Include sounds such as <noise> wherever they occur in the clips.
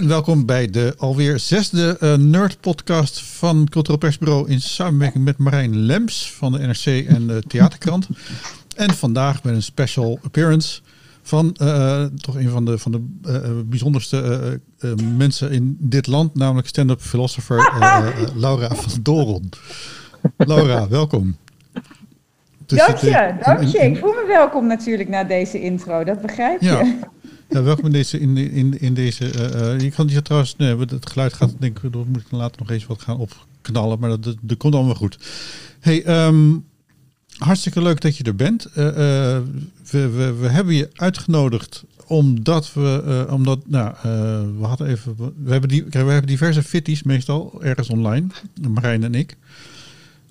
En welkom bij de alweer zesde uh, Nerd Podcast van Cultureel Persbureau in samenwerking met Marijn Lems van de NRC en de Theaterkrant. En vandaag met een special appearance van uh, toch een van de, van de uh, bijzonderste mensen in dit land, namelijk stand-up philosopher Laura van Doron. Laura, welkom. Dus dank je, dank je. Ik voel me welkom natuurlijk na deze intro, dat begrijp je. Ja. Ja, welkom in deze. In, in, in deze uh, je kan die trouwens. Nee, het geluid gaat, denk ik, moet ik later nog eens wat gaan opknallen. Maar dat, dat, komt allemaal goed. Hey, um, hartstikke leuk dat je er bent. Uh, we, we, we hebben je uitgenodigd omdat we. omdat, nou, we hadden even. We hebben, die, we hebben diverse fitties meestal ergens online. Marijn en ik.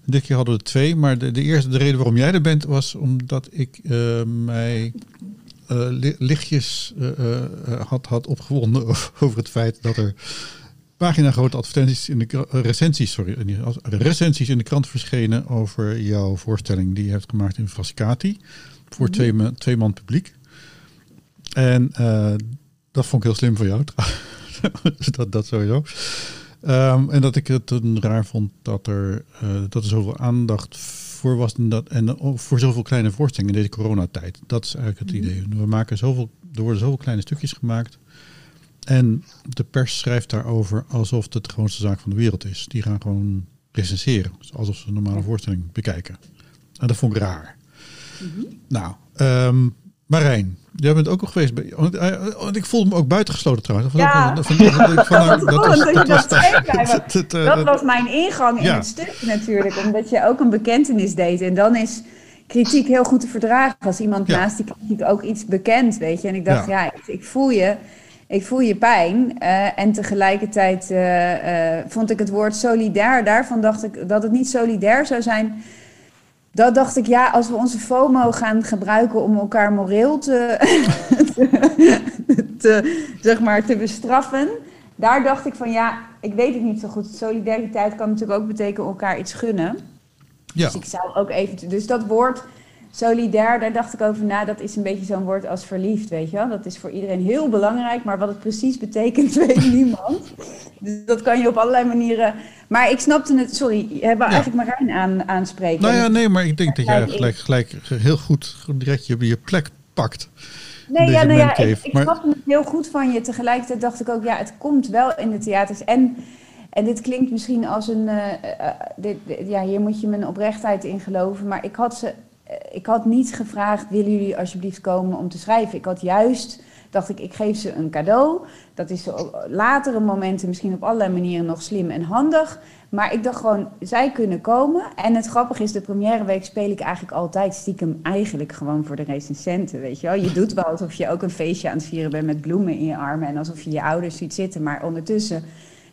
Dit keer hadden we twee, maar de, de eerste de reden waarom jij er bent was omdat ik mij uh, lichtjes uh, had, had opgewonden <laughs> over het feit dat er pagina grote advertenties in de recensies, sorry, recensies in de krant verschenen over jouw voorstelling die je hebt gemaakt in Frascati voor mm twee, man, twee man publiek. En dat vond ik heel slim van jou. <laughs> dat, dat sowieso. Um, en dat ik het een raar vond dat er, dat er zoveel aandacht voor was dat, en voor zoveel kleine voorstellingen in deze coronatijd. Dat is eigenlijk het mhm. idee. We maken zoveel, er worden zoveel kleine stukjes gemaakt. En de pers schrijft daarover alsof het de gewoonste zaak van de wereld is. Die gaan gewoon recenseren. Alsof ze een normale voorstelling bekijken. En dat vond ik raar. Mhm. Nou, um, Marijn, jij bent ook nog geweest bij. Want, ik voelde me ook buitengesloten trouwens. Ja, dat, was mijn ingang in het stuk natuurlijk. Omdat je ook een bekentenis deed. En dan is kritiek heel goed te verdragen. Als iemand naast die kritiek ook iets bekend, weet je. En ik dacht, ja, ik, ik, voel je. Ik voel je pijn. Uh, en tegelijkertijd uh, uh, vond ik het woord solidair. Daarvan dacht ik dat het niet solidair zou zijn dat dacht ik, ja, als we onze FOMO gaan gebruiken om elkaar moreel te, <laughs> te, zeg maar, te bestraffen. Daar dacht ik van, ja, ik weet het niet zo goed. Solidariteit kan natuurlijk ook betekenen elkaar iets gunnen. Ja. Dus ik zou ook even... Dus dat woord solidair, daar dacht ik over na. Dat is een beetje zo'n woord als verliefd, weet je wel. Dat is voor iedereen heel belangrijk, maar wat het precies betekent, <laughs> weet niemand. Dus dat kan je op allerlei manieren... Maar ik snapte het, sorry, je hebt eigenlijk Marijn aan, aanspreken. Nou ja, nee, maar ik denk dat jij gelijk, gelijk heel goed direct je, je plek pakt. Nee, ja, nou ja, ik, ik maar... snapte het heel goed van je. Tegelijkertijd dacht ik ook, ja, het komt wel in de theaters. En, en dit klinkt misschien als een, uh, dit, ja, hier moet je mijn oprechtheid in geloven. Maar ik had ze eh, ik had niet gevraagd, willen jullie alsjeblieft komen om te schrijven? Ik had juist, dacht ik, ik geef ze een cadeau. Dat is op latere momenten misschien op allerlei manieren nog slim en handig. Maar ik dacht gewoon, zij kunnen komen. En het grappige is, de première week speel ik eigenlijk altijd stiekem eigenlijk gewoon voor de recensenten, weet je wel. Je doet wel alsof je ook een feestje aan het vieren bent met bloemen in je armen en alsof je je ouders ziet zitten. Maar ondertussen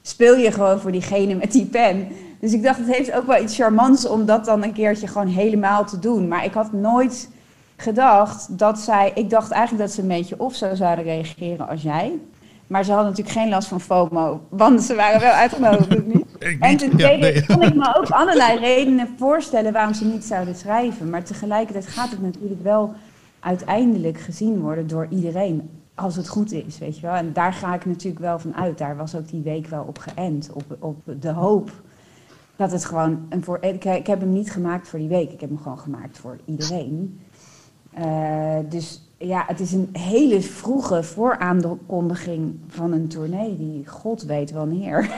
speel je gewoon voor diegene met die pen. Dus ik dacht, het heeft ook wel iets charmants om dat dan een keertje gewoon helemaal te doen. Maar ik had nooit gedacht dat zij. Ik dacht eigenlijk dat ze een beetje of zo zouden reageren als jij. Maar ze hadden natuurlijk geen last van FOMO, want ze waren wel uitgenodigd. <laughs> niet. en ten tweede ja, kon ik me ook allerlei redenen voorstellen waarom ze niet zouden schrijven. Maar tegelijkertijd gaat het natuurlijk wel uiteindelijk gezien worden door iedereen. Als het goed is, weet je wel. En daar ga ik natuurlijk wel van uit. Daar was ook die week wel op geënt. Op, op de hoop dat het gewoon een voor. Ik, ik, heb hem niet gemaakt voor die week. Ik heb hem gewoon gemaakt voor iedereen. Uh, dus ja, het is een hele vroege vooraankondiging van een tournee die god weet wanneer.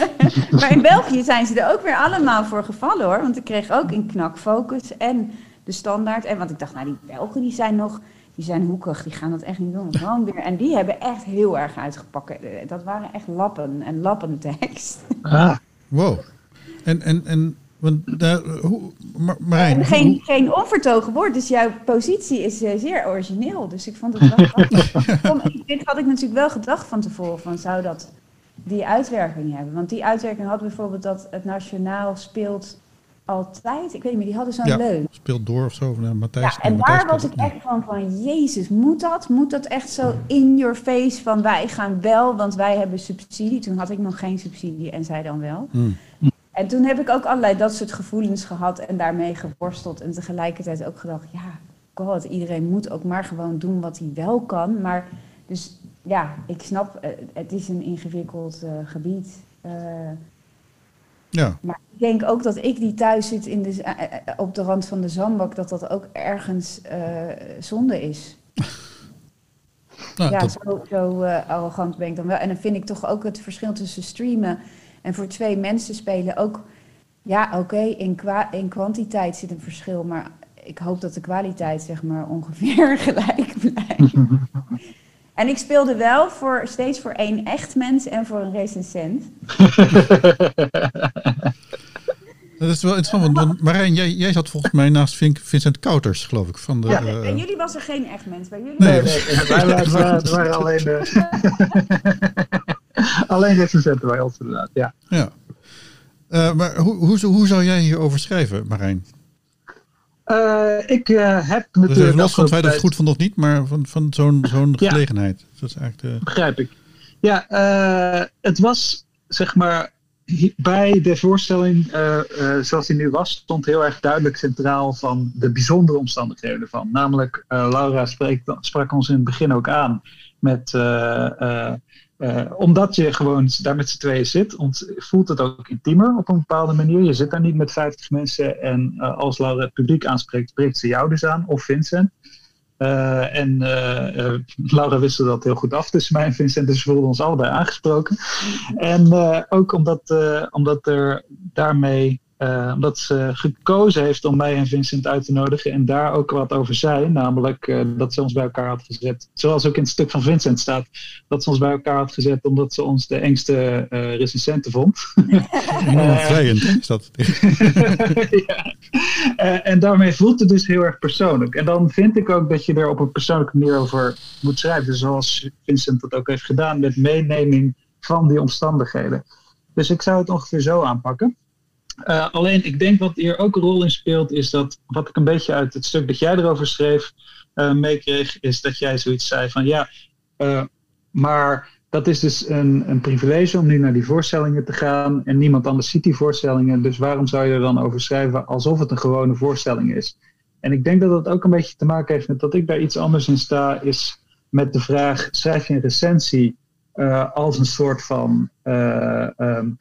<laughs> maar in België zijn ze er ook weer allemaal voor gevallen hoor. Want ik kreeg ook in Knak Focus en de standaard. En want ik dacht, nou die Belgen die zijn nog, die zijn hoekig, die gaan dat echt niet doen. Gewoon weer. En die hebben echt heel erg uitgepakt. Dat waren echt lappen en lappentekst. <laughs> Ah, wow. En, en, en want, uh, hoe, Marijn, geen, hoe... geen onvertogen woord, dus jouw positie is uh, zeer origineel. Dus ik vond het wel <laughs> Kom, Dit had ik natuurlijk wel gedacht van tevoren, van zou dat die uitwerking hebben? Want die uitwerking had bijvoorbeeld dat het nationaal speelt altijd. Ik weet niet meer, die hadden zo'n ja, leun. Speelt door of zo, nou, Matthijs. Ja, en daar was ik echt van, van, jezus, moet dat? Moet dat echt zo in your face van wij gaan wel, want wij hebben subsidie. Toen had ik nog geen subsidie en zij dan wel. Hmm. En toen heb ik ook allerlei dat soort gevoelens gehad en daarmee geworsteld. En tegelijkertijd ook gedacht, ja, god, iedereen moet ook maar gewoon doen wat hij wel kan. Maar dus ja, ik snap, het is een ingewikkeld gebied. Ja. Maar ik denk ook dat ik die thuis zit in de, op de rand van de zandbak, dat dat ook ergens zonde is. <laughs> Nou, ja, zo, zo arrogant ben ik dan wel. En dan vind ik toch ook het verschil tussen streamen en voor twee mensen spelen ook ja, oké, in, in kwantiteit zit een verschil, maar ik hoop dat de kwaliteit zeg maar <laughs> ongeveer gelijk blijft. <laughs> en ik speelde wel voor, steeds voor één echt mens en voor een recensent. <laughs> Dat is wel interessant, want Marijn, jij, jij zat volgens mij naast Vincent Kouters, geloof ik. Van de, ja, uh... bij jullie was er geen echt mens. Bij jullie nee, nee, nee, wij waren, <laughs> waren alleen, de, <laughs> alleen recensenten bij ons inderdaad, ja. Ja. Uh, maar hoe, hoe, hoe zou jij hierover schrijven, Marijn? Uh, ik uh, heb dus natuurlijk... Dus los van goed vond of niet, maar van, van zo'n zo'n ja. gelegenheid. Dat is eigenlijk de... Begrijp ik. Ja, het was zeg maar bij de voorstelling zoals die nu was, stond heel erg duidelijk centraal van de bijzondere omstandigheden ervan. Namelijk, Laura spreekt, sprak ons in het begin ook aan met uh, omdat je gewoon daar met z'n tweeën zit, voelt het ook intiemer op een bepaalde manier. Je zit daar niet met 50 mensen en uh, als Laura het publiek aanspreekt, spreekt ze jou dus aan, of Vincent. Uh, en Laura wist dat heel goed af tussen mij en Vincent, dus we voelden ons allebei aangesproken. En ook omdat, omdat er daarmee uh, omdat ze gekozen heeft om mij en Vincent uit te nodigen en daar ook wat over zei. Namelijk uh, dat ze ons bij elkaar had gezet. Zoals ook in het stuk van Vincent staat. Dat ze ons bij elkaar had gezet omdat ze ons de engste uh, recensenten vond. <laughs> Vrijend is dat. <laughs> ja. en daarmee voelt het dus heel erg persoonlijk. En dan vind ik ook dat je er op een persoonlijke manier over moet schrijven. Zoals Vincent dat ook heeft gedaan met meeneming van die omstandigheden. Dus ik zou het ongeveer zo aanpakken. Uh, alleen, ik denk wat hier ook een rol in speelt, is dat wat ik een beetje uit het stuk dat jij erover schreef uh, meekreeg, is dat jij zoiets zei van ja, uh, maar dat is dus een, een privilege om nu naar die voorstellingen te gaan en niemand anders ziet die voorstellingen, dus waarom zou je er dan over schrijven alsof het een gewone voorstelling is? En ik denk dat dat ook een beetje te maken heeft met dat ik daar iets anders in sta, is met de vraag: schrijf je een recensie als een soort van um,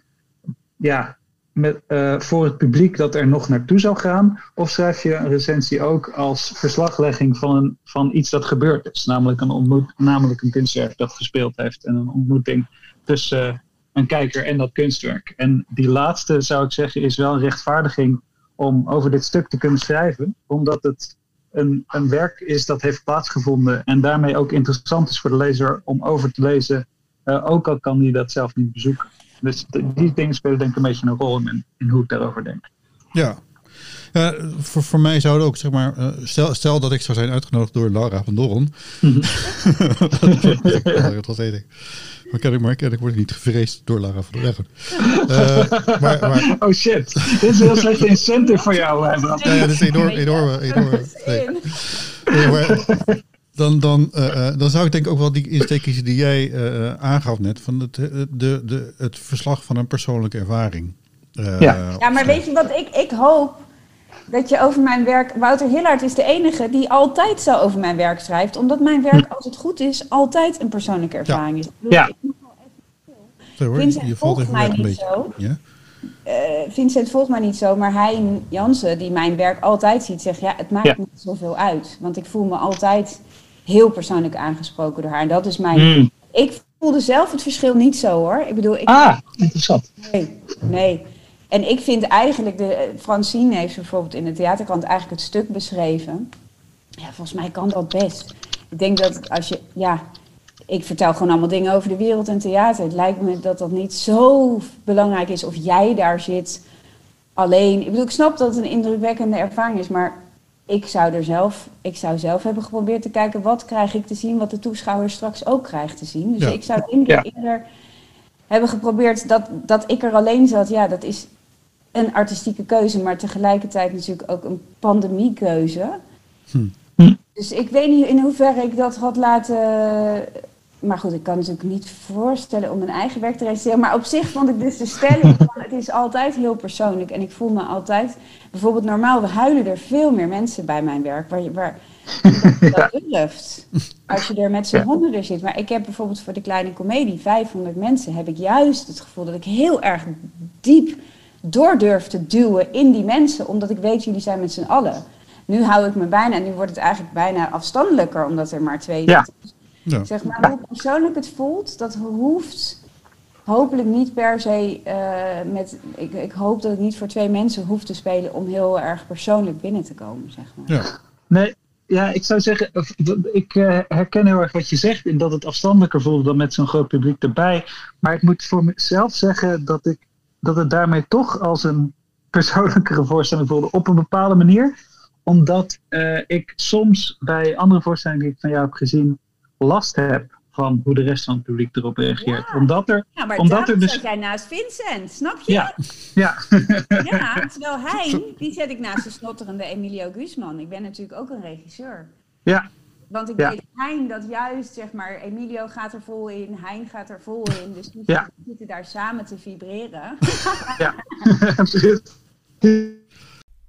ja, met, uh, voor het publiek dat er nog naartoe zou gaan? Of schrijf je een recensie ook als verslaglegging van, een, van iets dat gebeurd is? Namelijk een, ontmoet, namelijk een kunstwerk dat gespeeld heeft en een ontmoeting tussen uh, een kijker en dat kunstwerk. En die laatste, zou ik zeggen, is wel een rechtvaardiging om over dit stuk te kunnen schrijven, omdat het een, een werk is dat heeft plaatsgevonden en daarmee ook interessant is voor de lezer om over te lezen, uh, ook al kan hij dat zelf niet bezoeken. Dus die dingen spelen denk ik een beetje een rol in, in hoe ik daarover denk. Ja, ja, voor, voor mij zou het ook, zeg maar, uh, stel, stel dat ik zou zijn uitgenodigd door Laura van Doron. Mm -hmm. <laughs> dat was één ding. Maar ken ik, maar ken ik word niet gevreesd door Laura van Doron. Uh, maar, maar, oh shit, dit is een heel slecht incentive voor jou. Ja, ja, dit is enorm, enorm, enorm. Nee. Nee, maar, dan, dan, uh, dan zou ik denk ook wel die insteekjes die jij uh, aangaf net, van het, de, de, het verslag van een persoonlijke ervaring. Uh, ja. ja, maar weet je wat ik, ik hoop? Dat je over mijn werk. Wouter Hillard is de enige die altijd zo over mijn werk schrijft. Omdat mijn werk, als het goed is, altijd een persoonlijke ervaring is. Ja. Vincent je volgt mij niet zo. Ja? Uh, Vincent volgt mij niet zo, maar hij Jansen, die mijn werk altijd ziet, zegt ja, het maakt ja. niet zoveel uit. Want ik voel me altijd heel persoonlijk aangesproken door haar. En dat is mijn. Mm. Ik voelde zelf het verschil niet zo hoor. Ik bedoel, ik. Ah, interessant. Nee, nee. En ik vind eigenlijk, de, Francine heeft bijvoorbeeld in de theaterkrant eigenlijk het stuk beschreven. Ja, volgens mij kan dat best. Ik denk dat als je, ja, ik vertel gewoon allemaal dingen over de wereld en theater. Het lijkt me dat dat niet zo belangrijk is of jij daar zit alleen. Ik bedoel, ik snap dat het een indrukwekkende ervaring is, maar ik zou er zelf, ik zou zelf hebben geprobeerd te kijken wat krijg ik te zien, wat de toeschouwer straks ook krijgt te zien. Dus ik zou ja. eerder hebben geprobeerd dat, dat ik er alleen zat. Ja, dat is een artistieke keuze, maar tegelijkertijd natuurlijk ook een pandemiekeuze. Hm. Dus ik weet niet in hoeverre ik dat had laten maar goed, ik kan natuurlijk niet voorstellen om mijn eigen werk te recenseren. Maar op zich vond ik dus de stelling <laughs> van het is altijd heel persoonlijk. En ik voel me altijd, bijvoorbeeld normaal, we huilen er veel meer mensen bij mijn werk. Waar, waar, <laughs> dat durft. Als je er met z'n honderden zit. Maar ik heb bijvoorbeeld voor de kleine komedie, 500 mensen, heb ik juist het gevoel dat ik heel erg diep door durf te duwen in die mensen. Omdat ik weet, jullie zijn met z'n allen. Nu hou ik me bijna, en nu wordt het eigenlijk bijna afstandelijker, omdat er maar twee ja. Ja. Zeg maar, hoe persoonlijk het voelt, dat hoeft hopelijk niet per se uh, met. Ik, ik hoop dat ik niet voor twee mensen hoef te spelen om heel erg persoonlijk binnen te komen, zeg maar. Ja. Nee, ja, ik zou zeggen, ik uh, herken heel erg wat je zegt, in dat het afstandelijker voelt dan met zo'n groot publiek erbij. Maar ik moet voor mezelf zeggen dat, ik, dat het daarmee toch als een <laughs> persoonlijkere voorstelling voelde op een bepaalde manier. Omdat uh, ik soms bij andere voorstellingen die ik van jou heb gezien last heb van hoe de rest van het publiek erop reageert. Omdat er, ja, maar omdat er dus... zet jij naast Vincent, snap je? Ja, ja. ja terwijl hij, die zet ik naast de snotterende Emilio Guzman. Ik ben natuurlijk ook een regisseur. Ja. Want ik weet Hein dat juist, zeg maar, Emilio gaat er vol in, Hein gaat er vol in. Dus die ja. zitten daar samen te vibreren. <laughs> ja, <laughs>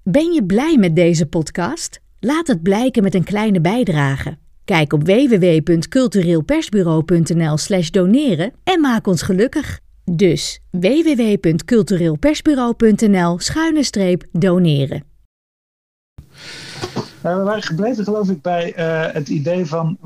Ben je blij met deze podcast? Laat het blijken met een kleine bijdrage. Kijk op www.cultureelpersbureau.nl/slash doneren en maak ons gelukkig. Dus www.cultureelpersbureau.nl-doneren. Nou, we waren gebleven, geloof ik, bij uh, het idee van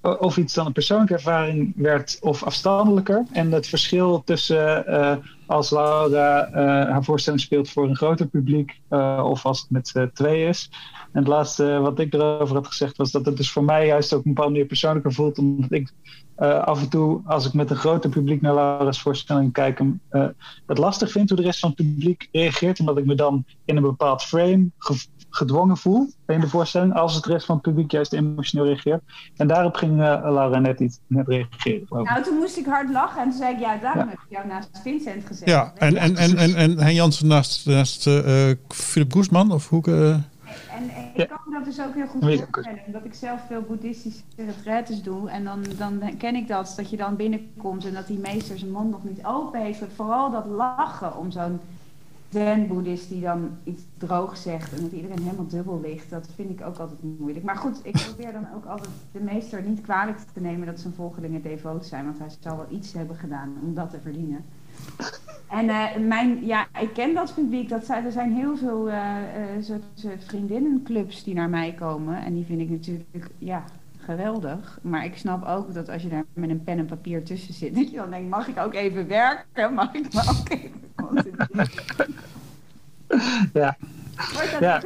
of iets dan een persoonlijke ervaring werd of afstandelijker. En het verschil tussen uh, als Laura haar voorstelling speelt voor een groter publiek of als het met twee is. En het laatste wat ik erover had gezegd was dat het dus voor mij juist ook een bepaalde manier persoonlijker voelt. Omdat ik uh, af en toe, als ik met een groter publiek naar Laura's voorstelling kijk, uh, het lastig vind hoe de rest van het publiek reageert. Omdat ik me dan in een bepaald frame gedwongen voel in de voorstelling. Als het rest van het publiek juist emotioneel reageert. En daarop ging uh, Laura net iets net reageren. Nou, toen moest ik hard lachen. En toen zei ik, ja, daarom heb ik jou naast Vincent gezet. Ja, en, en, en, en, en Hein Jansen naast, naast Philip Guzman? Of hoe... En ik kan dat dus ook heel goed voorstellen. Omdat ik zelf veel boeddhistische retraites doe. En dan, dan ken ik dat, dat je dan binnenkomt en dat die meester zijn mond nog niet open heeft. Vooral dat lachen om zo'n zen-boeddhist die dan iets droog zegt. En dat iedereen helemaal dubbel ligt. Dat vind ik ook altijd moeilijk. Maar goed, ik probeer dan ook altijd de meester niet kwalijk te nemen dat zijn volgelingen devoot zijn. Want hij zal wel iets hebben gedaan om dat te verdienen. En uh, mijn, ja, ik ken dat publiek. Dat zijn, er zijn heel veel uh, uh, soort vriendinnenclubs die naar mij komen. En die vind ik natuurlijk ja, geweldig. Maar ik snap ook dat als je daar met een pen en papier tussen zit, <laughs> dat je dan denkt, mag ik ook even werken? Mag ik maar ook even concentreren? Ja. Wordt dat ja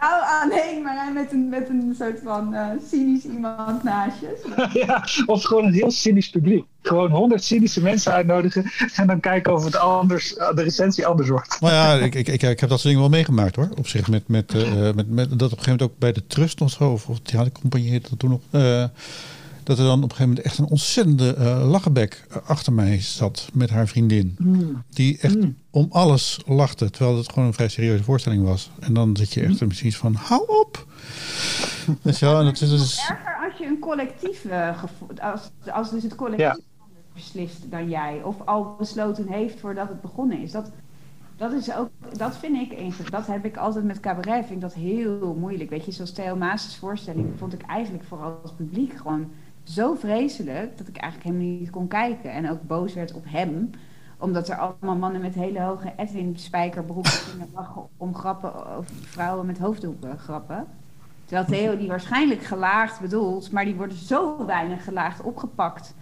jou alleen, maar met een, met een soort van uh, cynisch iemand naast je. <laughs> ja, of gewoon een heel cynisch publiek. Gewoon honderd cynische mensen uitnodigen en dan kijken of het anders, eh, de recensie anders wordt. Nou ja, ik, ik, ik, ik heb dat soort dingen wel meegemaakt hoor. Op zich met, met, uh, met, met dat op een gegeven moment ook bij de Trust of zo, of, of ja, de compagnie heette dat toen nog. Uh, dat er dan op een gegeven moment echt een ontzettende uh, lachenbek achter mij zat met haar vriendin. Mm. Die echt mm. om alles lachte, terwijl het gewoon een vrij serieuze voorstelling was. En dan zit je echt mm. misschien van, hou op! dus ja, en dat is dus... erger als je een collectief, uh, als, als dus het collectief ja. beslist dan jij. Of al besloten heeft voordat het begonnen is. Dat, dat is ook, dat vind ik. Dat heb ik altijd met cabaret, vind ik dat heel moeilijk. Weet je, zoals Theo Maas' voorstelling vond ik eigenlijk vooral als publiek gewoon zo vreselijk dat ik eigenlijk helemaal niet kon kijken. En ook boos werd op hem omdat er allemaal mannen met hele hoge Edwin spijkerbroeken gingen lachen om grappen over vrouwen met hoofddoeken grappen. Terwijl Theo die waarschijnlijk gelaagd bedoelt, maar die worden zo weinig gelaagd opgepakt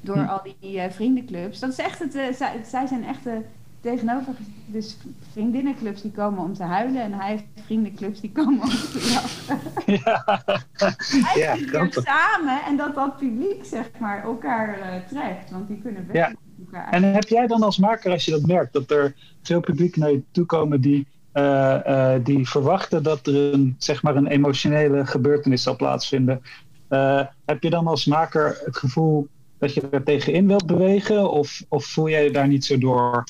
door hm. al die uh, vriendenclubs. Dat is echt het, uh, zij, zij, zijn echte tegenover dus vriendinnenclubs die komen om te huilen en hij heeft vriendenclubs die komen om te lachen. <laughs> Ja, hij ja samen en dat dat publiek zeg maar elkaar uh, trekt, want die kunnen wel ja. elkaar En heb jij dan als maker, als je dat merkt, dat er veel publiek naar je toe komen die, uh, uh, die verwachten dat er een, zeg maar een emotionele gebeurtenis zal plaatsvinden, heb je dan als maker het gevoel dat je er tegenin wilt bewegen of, of voel jij je daar niet zo door?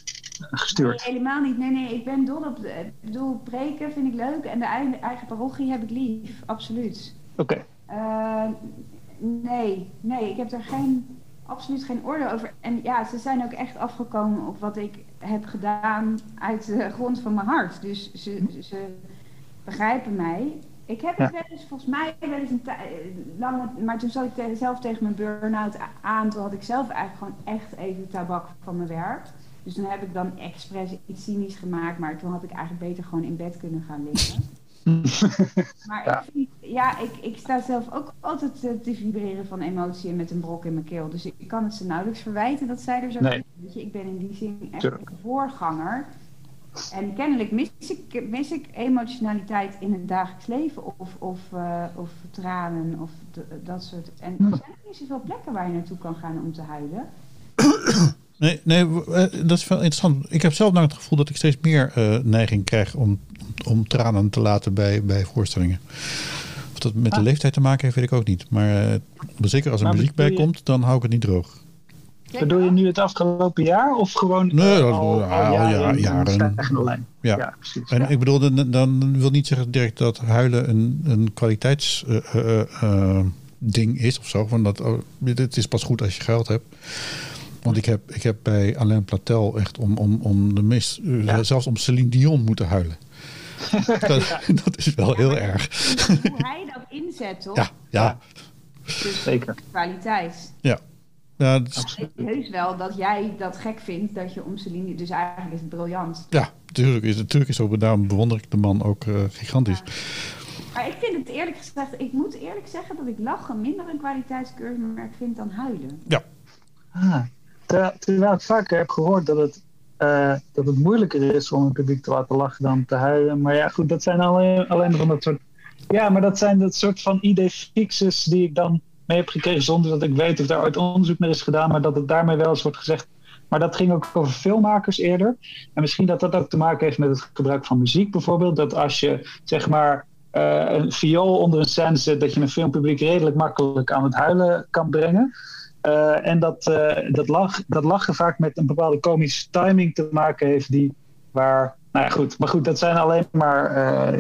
Gestuurd? Nee, helemaal niet. Nee, nee, ik ben dol op. Ik bedoel, preken vind ik leuk en de eigen, parochie heb ik lief, absoluut. Oké. Okay. Uh, nee, nee, ik heb er geen, absoluut geen oordeel over. En ja, ze zijn ook echt afgekomen op wat ik heb gedaan uit de grond van mijn hart. Dus ze, ze begrijpen mij. Ik heb het wel eens, volgens mij wel eens een lange, maar toen zat ik zelf tegen mijn burn-out aan. Toen had ik zelf eigenlijk gewoon echt even tabak van mijn werk. Dus toen heb ik dan expres iets cynisch gemaakt, maar toen had ik eigenlijk beter gewoon in bed kunnen gaan liggen. <laughs> maar ja. Ik, vind, ja, ik, ik sta zelf ook altijd te vibreren van emotie en met een brok in mijn keel. Dus ik kan het ze nauwelijks verwijten dat zij er zo nee. Ik ben in die zin echt een voorganger. En kennelijk mis ik, mis ik emotionaliteit in het dagelijks leven of, of, uh, of tranen of dat soort. En er zijn niet zoveel plekken waar je naartoe kan gaan om te huilen. <coughs> Nee, nee, eh, dat is wel interessant. Ik heb zelf nou het gevoel dat ik steeds meer uh, neiging krijg om, om tranen te laten bij, bij voorstellingen. Of dat met de ah. leeftijd te maken heeft, weet ik ook niet. Maar uh, zeker als er muziek bij komt, dan hou ik het niet droog. Bedoel je nu het afgelopen jaar of gewoon nee, al, al, al jaren? jaren. Ja. ja, precies. En ik bedoel, dan, dan, wil niet zeggen direct dat huilen een, een kwaliteitsding uh, uh, is of zo. Want dat, oh, het is pas goed als je geld hebt. Want ik heb, ik heb bij Alain Platel echt om, om, om de meest, ja. zelfs om Celine Dion moeten huilen. <laughs> dat, dat, is wel heel erg. Hoe hij dat inzet, toch? Ja, ja. Dus Zeker. Kwaliteit. Ja. Ja, dus... Ik heus wel dat jij dat gek vindt dat je om Celine... Dus eigenlijk is het briljant. Ja, natuurlijk is, natuurlijk is ook. Daarom bewonder ik de man ook uh, gigantisch. Ja. Maar ik vind het eerlijk gezegd... Ik moet eerlijk zeggen dat ik lachen minder een kwaliteitskeurmerk vind dan huilen. Ja. Ah, terwijl, ik vaker heb gehoord dat het, uh, dat het moeilijker is om een publiek te laten lachen dan te huilen. Maar ja, goed, dat zijn alleen, alleen van dat soort. Ja, maar dat zijn dat soort van idee fixes die ik dan mee heb gekregen zonder dat ik weet of daar ooit onderzoek naar is gedaan. Maar dat het daarmee wel eens wordt gezegd. Maar dat ging ook over filmmakers eerder. En misschien dat dat ook te maken heeft met het gebruik van muziek bijvoorbeeld. Dat als je zeg maar uh, een viool onder een scène zet, dat je een filmpubliek redelijk makkelijk aan het huilen kan brengen. Uh, en dat, uh, dat, lach, dat lachen vaak met een bepaalde komische timing te maken heeft, die waar. Nou ja, goed. Maar goed, dat zijn alleen maar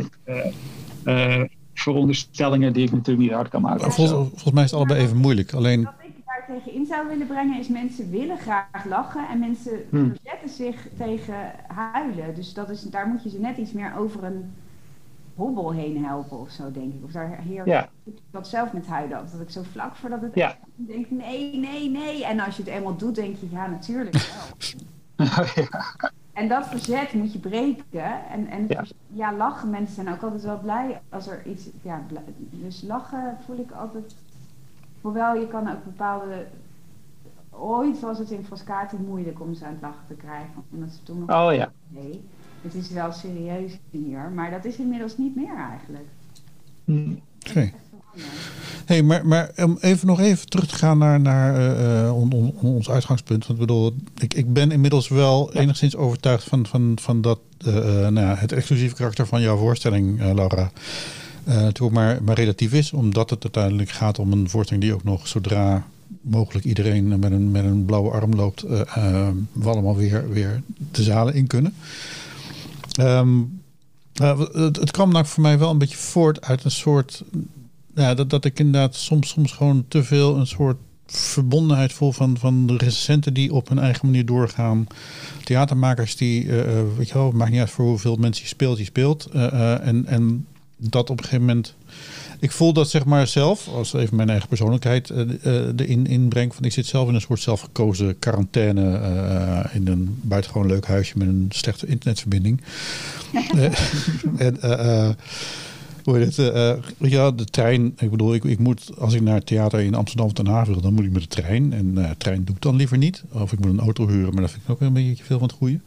uh, veronderstellingen die ik natuurlijk niet hard kan maken. Volgens, volgens mij is het allebei even moeilijk. Alleen... Wat ik daar tegen in zou willen brengen is mensen willen graag lachen en mensen hmm. verzetten zich tegen huilen. Dus dat is, daar moet je ze net iets meer over een hobbel heen helpen of zo, denk ik. Of daar heer ja. dat zelf met huilen. Dat ik zo vlak voordat het ja. denk, nee, nee, nee. En als je het eenmaal doet, denk je, ja, natuurlijk wel. ja. <laughs> <laughs> En dat verzet moet je breken. En, en ja. ja. lachen, mensen zijn ook altijd wel blij als er iets... Ja, dus lachen voel ik altijd... Hoewel je kan ook bepaalde... Ooit was het in Frascati moeilijk om ze aan het lachen te krijgen. Omdat ze toen nog... Oh ja. Nee het is wel serieus hier, maar dat is inmiddels niet meer eigenlijk. Hmm. Oké. Hey, maar, maar om even nog even terug te gaan naar, naar uh, on, on, ons uitgangspunt. Want ik bedoel, ik, ik ben inmiddels wel enigszins overtuigd van, van, van dat, uh, nou ja, het exclusieve karakter van jouw voorstelling, uh, Laura. natuurlijk maar, maar relatief is, omdat het uiteindelijk gaat om een voorstelling die ook nog zodra mogelijk iedereen met een, met een blauwe arm loopt, we allemaal weer, weer de zalen in kunnen. Um, het, het, kwam nou voor mij wel een beetje voort uit een soort. Ja, dat, dat ik inderdaad soms, soms gewoon te veel een soort verbondenheid voel van, van de recensenten die op hun eigen manier doorgaan. Theatermakers die, uh, weet je wel, maakt niet uit voor hoeveel mensen je speelt, je speelt. Uh, en, en dat op een gegeven moment ik voel dat zeg maar zelf, als even mijn eigen persoonlijkheid uh, erin inbreng. Van ik zit zelf in een soort zelfgekozen quarantaine uh, in een buitengewoon leuk huisje met een slechte internetverbinding. <laughs> en hoe heet het? ja, de trein. Ik bedoel, ik, ik moet als ik naar het theater in Amsterdam of Den Haag wil, dan moet ik met de trein. En uh, trein doe ik dan liever niet. Of ik moet een auto huren, maar dat vind ik ook een beetje veel van het goede.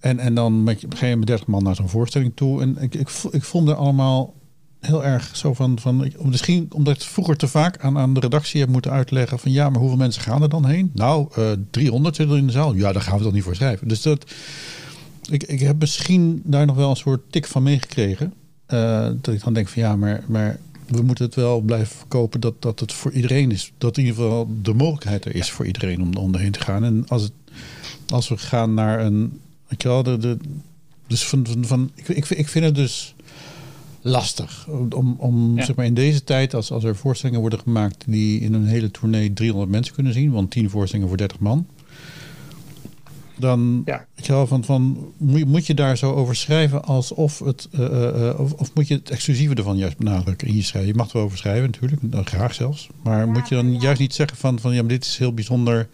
en, en dan met, je met 30 man naar zo'n voorstelling toe. En ik, ik, ik vond er allemaal heel erg zo van, van misschien omdat ik vroeger te vaak aan, aan de redactie heb moeten uitleggen van ja, maar hoeveel mensen gaan er dan heen? Nou, uh, 300 zitten in de zaal. Ja, daar gaan we toch niet voor schrijven. Dus dat, ik, ik heb misschien daar nog wel een soort tik van meegekregen. Uh, dat ik dan denk van ja, maar, maar we moeten het wel blijven verkopen dat, dat het voor iedereen is. Dat in ieder geval de mogelijkheid er is voor iedereen om, om erheen te gaan. En als, het, als we gaan naar een. Weet je wel, de, de, dus van, van, van ik, ik, ik vind het dus lastig. Om, om zeg maar in deze tijd, als, als er voorstellingen worden gemaakt die in een hele tournee 300 mensen kunnen zien, want 10 voorstellingen voor 30 man. dan ja. weet je wel, van, van, moet, moet je daar zo over schrijven alsof het, uh, of, of, moet je het exclusieve ervan juist benadrukken in je schrijven? Je mag er wel over schrijven natuurlijk, dan graag zelfs. Maar moet je dan juist niet zeggen van, van ja, maar dit is heel bijzonder,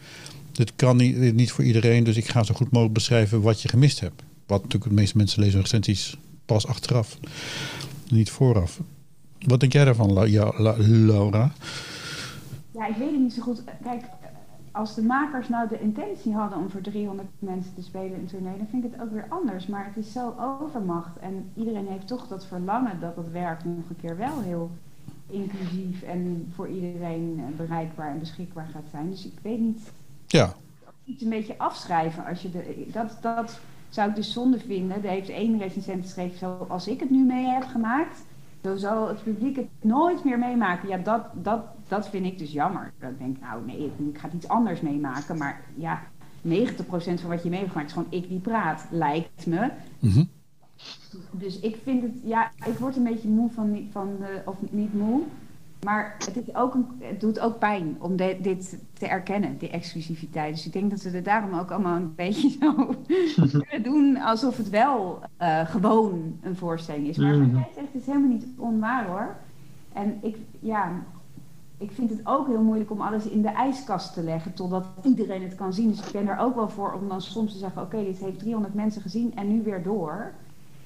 dit kan niet, niet voor iedereen, dus ik ga zo goed mogelijk beschrijven wat je gemist hebt. Wat natuurlijk de meeste mensen lezen recensies pas achteraf, niet vooraf. Wat denk jij daarvan, Laura? Ja, ik weet het niet zo goed. Kijk, als de makers nou de intentie hadden om voor 300 mensen te spelen in tournee, dan vind ik het ook weer anders. Maar het is zo overmacht. En iedereen heeft toch dat verlangen dat het werk nog een keer wel heel inclusief en voor iedereen bereikbaar en beschikbaar gaat zijn. Dus ik weet niet. Ja. Iets een beetje afschrijven als je de, dat, dat zou ik dus zonde vinden. Er heeft één recensent geschreven, zoals ik het nu mee heb gemaakt, zo zal het publiek het nooit meer meemaken. Ja, dat, dat, dat vind ik dus jammer. Dan denk ik, nou nee, ik ga iets anders meemaken. Maar ja, 90% van wat je mee hebt gemaakt is gewoon ik die praat, lijkt me. Mhm. Dus ik vind het, ja, ik word een beetje moe van, van de, of niet moe. Maar het, is ook een, het doet ook pijn om dit te erkennen, die exclusiviteit. Dus ik denk dat we er daarom ook allemaal een beetje zo <laughs> kunnen doen alsof het wel uh, gewoon een voorstelling is. Maar mm. jij zegt is helemaal niet onwaar hoor. En ik, ja, ik vind het ook heel moeilijk om alles in de ijskast te leggen totdat iedereen het kan zien. Dus ik ben er ook wel voor om dan soms te zeggen: oké, dit heeft 300 mensen gezien en nu weer door.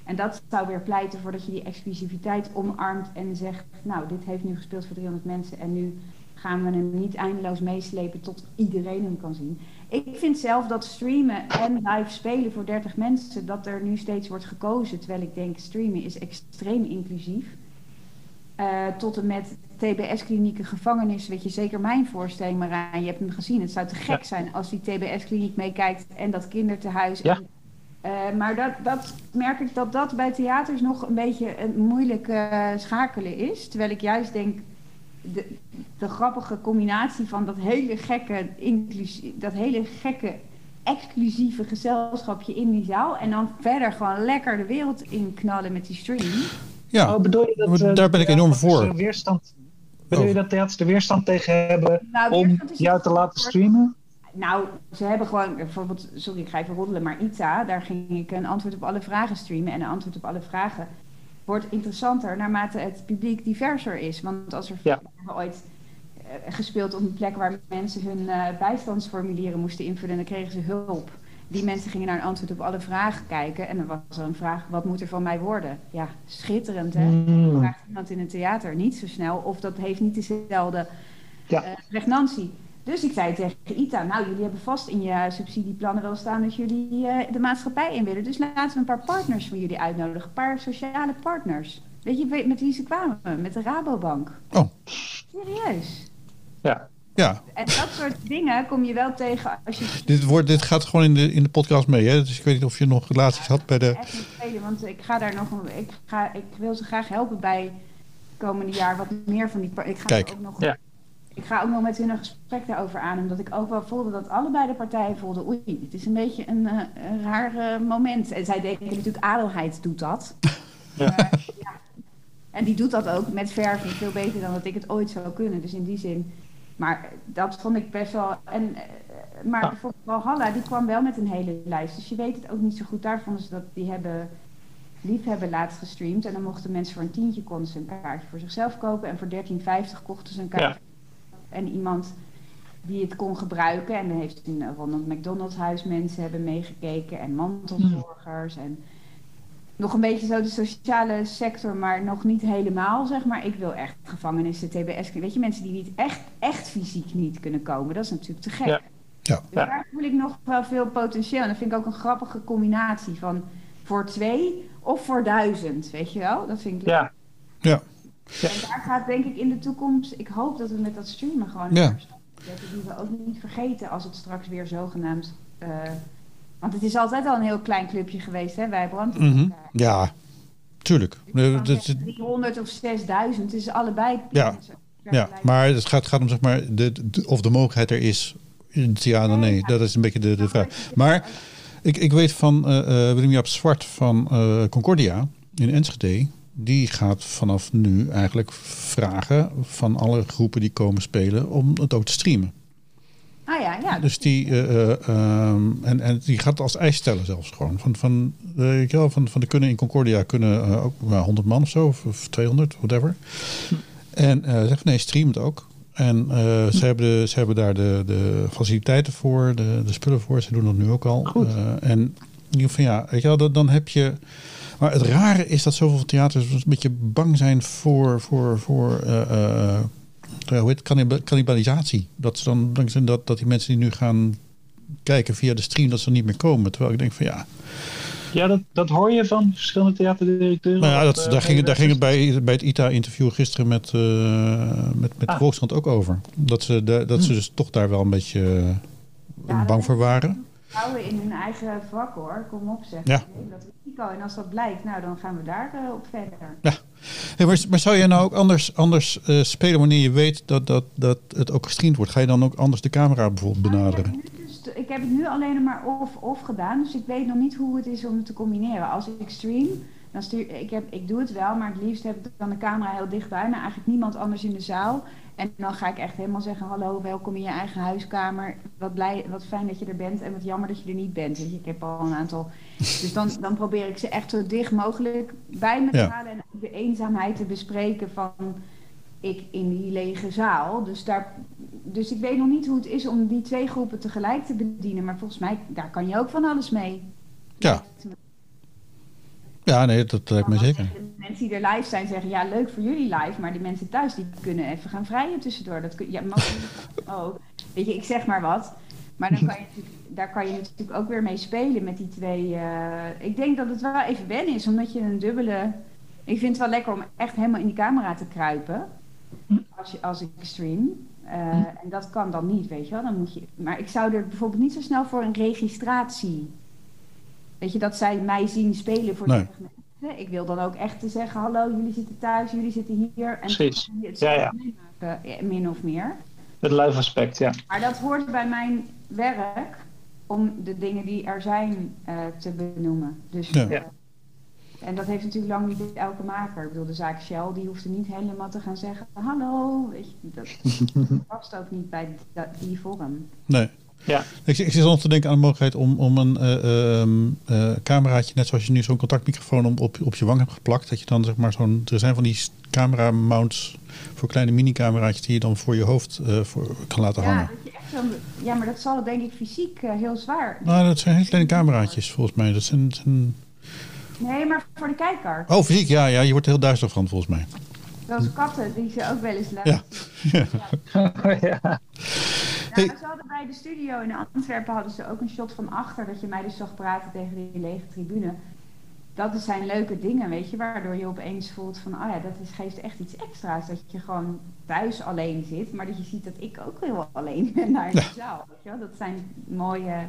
En dat zou weer pleiten voor dat je die exclusiviteit omarmt en zegt: Nou, dit heeft nu gespeeld voor 300 mensen en nu gaan we hem niet eindeloos meeslepen tot iedereen hem kan zien. Ik vind zelf dat streamen en live spelen voor 30 mensen, dat er nu steeds wordt gekozen. Terwijl ik denk: streamen is extreem inclusief. Uh, tot en met TBS-klinieken, gevangenis, weet je zeker mijn voorstelling, Marijn. Je hebt hem gezien. Het zou te gek zijn als die TBS-kliniek meekijkt en dat kinderthuis. Ja. Uh, maar dat, dat merk ik dat dat bij theaters nog een beetje een moeilijk uh, schakelen is. Terwijl ik juist denk, de, de grappige combinatie van dat hele gekke, dat hele gekke exclusieve gezelschapje in die zaal. En dan verder gewoon lekker de wereld in knallen met die stream. Ja, oh, bedoel je dat, uh, daar ben ik enorm voor. Weerstand, bedoel je oh. dat theaters de weerstand tegen hebben nou, om jou te laten streamen? Nou, ze hebben gewoon, bijvoorbeeld, sorry ik ga even roddelen, maar ITA, daar ging ik een antwoord op alle vragen streamen. En een antwoord op alle vragen wordt interessanter naarmate het publiek diverser is. Want als er ja. ooit uh, gespeeld op een plek waar mensen hun uh, bijstandsformulieren moesten invullen, dan kregen ze hulp. Die mensen gingen naar een antwoord op alle vragen kijken. En dan was er een vraag, wat moet er van mij worden? Ja, schitterend hè. Mm. Vraagt iemand in een theater niet zo snel. Of dat heeft niet dezelfde ja. pregnantie. Dus ik zei tegen ITA, nou jullie hebben vast in je subsidieplannen wel staan dat jullie uh, de maatschappij in willen. Dus laten we een paar partners voor jullie uitnodigen. Een paar sociale partners. Weet je met wie ze kwamen? Met de Rabobank. Oh. Serieus. Ja. Ja. En dat soort dingen kom je wel tegen als je... Dit, wordt, dit gaat gewoon in de, in de podcast mee, hè? Dus ik weet niet of je nog relaties had bij de... Echt niet want ik ga daar nog... Ik, ga, ik wil ze graag helpen bij het komende jaar wat meer van die... Ik ga Kijk. ook nog... Ja ik ga ook nog met hun een gesprek daarover aan. Omdat ik ook wel voelde dat allebei de partijen voelden... oei, het is een beetje een, uh, een raar uh, moment. En zij denken natuurlijk, adelheid doet dat. <laughs> Ja. ja. En die doet dat ook met verven veel beter dan dat ik het ooit zou kunnen. Dus in die zin... Maar dat vond ik best wel... En, uh, maar bijvoorbeeld Valhalla, die kwam wel met een hele lijst. Dus je weet het ook niet zo goed. Daar vonden ze dat... Die hebben liefhebben laatst gestreamd. En dan mochten mensen voor een tientje konden ze een kaartje voor zichzelf kopen. En voor 13,50 kochten ze een kaartje en iemand die het kon gebruiken. En dan heeft een Ronald McDonald's huis mensen hebben meegekeken en mantelzorgers en nog een beetje zo de sociale sector, maar nog niet helemaal, zeg maar. Ik wil echt gevangenissen, TBS. Weet je, mensen die niet echt, echt fysiek niet kunnen komen, dat is natuurlijk te gek. Ja. Ja. Dus daar voel ik nog wel veel potentieel. En dat vind ik ook een grappige combinatie van voor twee of voor duizend, weet je wel? Dat vind ik leuk. Ja. Ja. Ja. En daar gaat denk ik in de toekomst, ik hoop dat we met dat streamen gewoon ja. zetten, die we ook niet vergeten als het straks weer zogenaamd... Uh, want het is altijd al een heel klein clubje geweest, hè, wij brand. Mm Ja, tuurlijk. Dus dat, 300 of 6000, is allebei... Ja, ja maar het gaat, gaat om zeg maar de, of de mogelijkheid er is. Ja, dan nee, dat is een beetje de, de vraag. Maar ik, ik weet van uh, uh, Willem-Jaap Zwart van uh, Concordia in Enschede die gaat vanaf nu eigenlijk vragen van alle groepen die komen spelen om het ook te streamen. Ah ja, ja. Dus die, uh, en, en die gaat als eis stellen zelfs gewoon. Van, van, uh, wel, van, van de kunnen in Concordia kunnen ook uh, 100 man of zo, of, of 200, whatever. En uh, zegt nee, stream het ook. En ze, hebben de, ze hebben daar de, de faciliteiten voor, de, de spullen voor. Ze doen dat nu ook al. Uh, en van ja, weet je wel, dan, dan heb je. Maar het rare is dat zoveel theaters een beetje bang zijn voor, voor, voor uh, hoe heet cannibalisatie. Dat, ze dan dat, dat die mensen die nu gaan kijken via de stream, dat ze niet meer komen. Terwijl ik denk van ja. Ja, dat, dat hoor je van verschillende theaterdirecteuren. Nou ja, dat, daar, ging, daar ging het bij, bij het ITA-interview gisteren met, uh, met, met ah. Volkskrant ook over. Dat ze, de, dat ze dus toch daar wel een beetje ja, bang voor waren. Houden in hun eigen vak hoor, kom op zeg. Ja. Dat risico. En als dat blijkt, nou dan gaan we daar uh, op verder. Ja. Hey, maar, maar, zou je nou ook anders, anders uh, spelen wanneer je weet dat, dat, dat het ook gestreamd wordt? Ga je dan ook anders de camera bijvoorbeeld benaderen? Nou, ik heb het nu alleen maar off-off gedaan. Dus ik weet nog niet hoe het is om het te combineren. Als ik stream, dan stuur ik, heb, ik doe het wel, maar het liefst heb ik dan de camera heel dichtbij, maar eigenlijk niemand anders in de zaal. En dan ga ik echt helemaal zeggen: Hallo, welkom in je eigen huiskamer. Wat, blij, wat fijn dat je er bent en wat jammer dat je er niet bent. ik heb al een aantal. Dus dan, dan probeer ik ze echt zo dicht mogelijk bij me te halen en de eenzaamheid te bespreken van ik in die lege zaal. Dus, daar, dus ik weet nog niet hoe het is om die twee groepen tegelijk te bedienen. Maar volgens mij, daar kan je ook van alles mee. Ja. Ja, nee, dat lijkt me zeker. De mensen die er live zijn zeggen, ja, leuk voor jullie live. Maar die mensen thuis, die kunnen even gaan vrijen tussendoor. Dat kun, ja, oh, weet je, ik zeg maar wat. Maar dan kan je daar kan je natuurlijk ook weer mee spelen met die twee. Uh, ik denk dat het wel even wennen is, omdat je een dubbele... Ik vind het wel lekker om echt helemaal in die camera te kruipen als, je, als ik stream. Uh, en dat kan dan niet, weet je wel. Dan moet je, maar ik zou er bijvoorbeeld niet zo snel voor een registratie. Weet je, dat zij mij zien spelen voor nee. mensen. Ik wil dan ook echt te zeggen: hallo, jullie zitten thuis, jullie zitten hier. En Precies. Het ja, ja. Maken, min of meer. Het live aspect, ja. Maar dat hoort bij mijn werk om de dingen die er zijn uh, te benoemen. Dus ja. Uh, en dat heeft natuurlijk lang niet elke maker. Ik bedoel, de zaak Shell, die hoeft er niet helemaal te gaan zeggen... hallo, weet je, dat <laughs> past ook niet bij die vorm. Nee. Ja. Ik, ik zit nog te denken aan de mogelijkheid om, om een uh, uh, cameraatje, net zoals je nu zo'n contactmicrofoon op, op, op je wang hebt geplakt, dat je dan zeg maar zo'n. Er zijn van die camera mounts voor kleine mini-cameraatjes die je dan voor je hoofd uh, voor, kan laten ja, hangen. Dat je echt zo, ja, maar dat zal denk ik fysiek heel zwaar. Nou, dat zijn hele kleine cameraatjes volgens mij. Dat zijn, zijn Nee, maar voor de kijker. Oh, fysiek, ja, ja. Je wordt er heel duister van, volgens mij. Zoals katten, die ze ook wel eens laten. Ja. <laughs> ja. <laughs> ja. Hey. ze hadden bij de studio in Antwerpen hadden ze ook een shot van achter, dat je mij dus zag praten tegen die lege tribune. Dat zijn leuke dingen, weet je, waardoor je opeens voelt van, oh ja, dat is, geeft echt iets extra's. Dat je gewoon thuis alleen zit, maar dat je ziet dat ik ook heel alleen ben naar de zaal. Weet je wel? Dat zijn mooie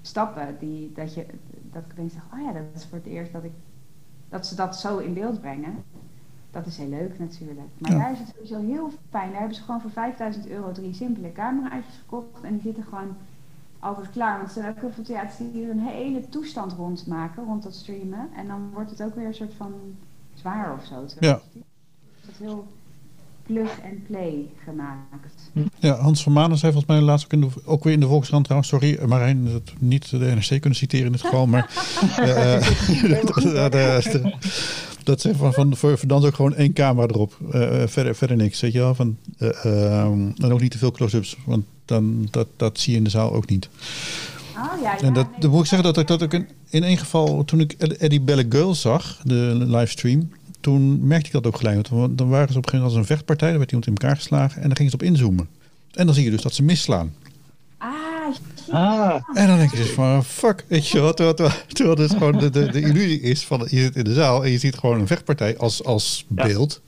stappen die, dat, je, dat ik denk, oh ja, dat is voor het eerst dat, ik, dat ze dat zo in beeld brengen. Dat is heel leuk natuurlijk. Maar Ja. daar is het sowieso heel fijn. Daar hebben ze gewoon voor 5000 euro drie simpele cameraatjes gekocht. En die zitten gewoon altijd klaar. Want er zijn ook heel veel theaters die hier een hele toestand rondmaken, rond dat streamen. En dan wordt het ook weer een soort van zwaar of zo. Ja. Het is heel plug and play gemaakt. Ja, Hans van Manen zei volgens mij laatst ook, in de, ook weer in de Volkskrant trouwens, sorry Marijn, dat niet de NRC kunnen citeren in dit geval, maar <laughs> eh, <laughs> dat, dat, dat ze van, van voor, voor dans ook gewoon één camera erop, eh, verder, verder niks, weet je wel, van, eh, ehm, en ook niet te veel close-ups, want dan, dat, dat zie je in de zaal ook niet. Oh ja, ja. En dat, dan moet ik zeggen dat ik dat ook in, in één geval, toen ik Eddie Belle Girl zag, de livestream, toen merkte ik dat ook gelijk. Want dan waren ze op een gegeven moment als een vechtpartij, dan werd iemand in elkaar geslagen en dan gingen ze op inzoomen. En dan zie je dus dat ze misslaan. Ah, En dan denk je dus van, fuck, weet je wat, terwijl, terwijl, terwijl het gewoon de, de, de illusie is van, je zit in de zaal en je ziet gewoon een vechtpartij als, als Ja. beeld.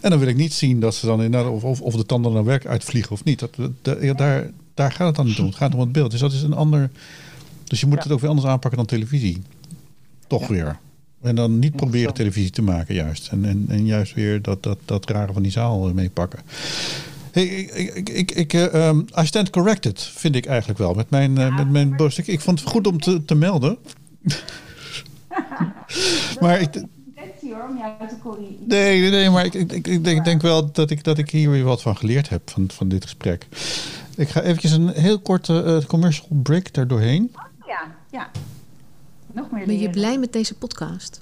En dan wil ik niet zien dat ze dan inderdaad, of, of, of de tanden naar werk uitvliegen of niet. Dat, dat- ja, daar, daar gaat het dan niet om. Het gaat om het beeld. Dus dat is een ander, dus je moet Ja. het ook weer anders aanpakken dan televisie. Toch weer. En dan niet proberen televisie te maken juist. En, en, en juist weer dat, dat, dat rare van die zaal meepakken. Hey, ik, ik, ik, ik, eh, um, I stand corrected, vind ik eigenlijk wel. Met mijn, eh, met mijn boos. Ik, ik vond het goed om te, te melden. <laughs> maar ik, om jou te corrigeren. nee, nee, nee, maar ik, ik, ik, ik denk, denk wel dat ik, dat ik hier weer wat van geleerd heb van, van dit gesprek. Ik ga eventjes een heel korte uh, commercial break daardoorheen. Oh, ja, ja. Nog meer Ben je blij met deze podcast?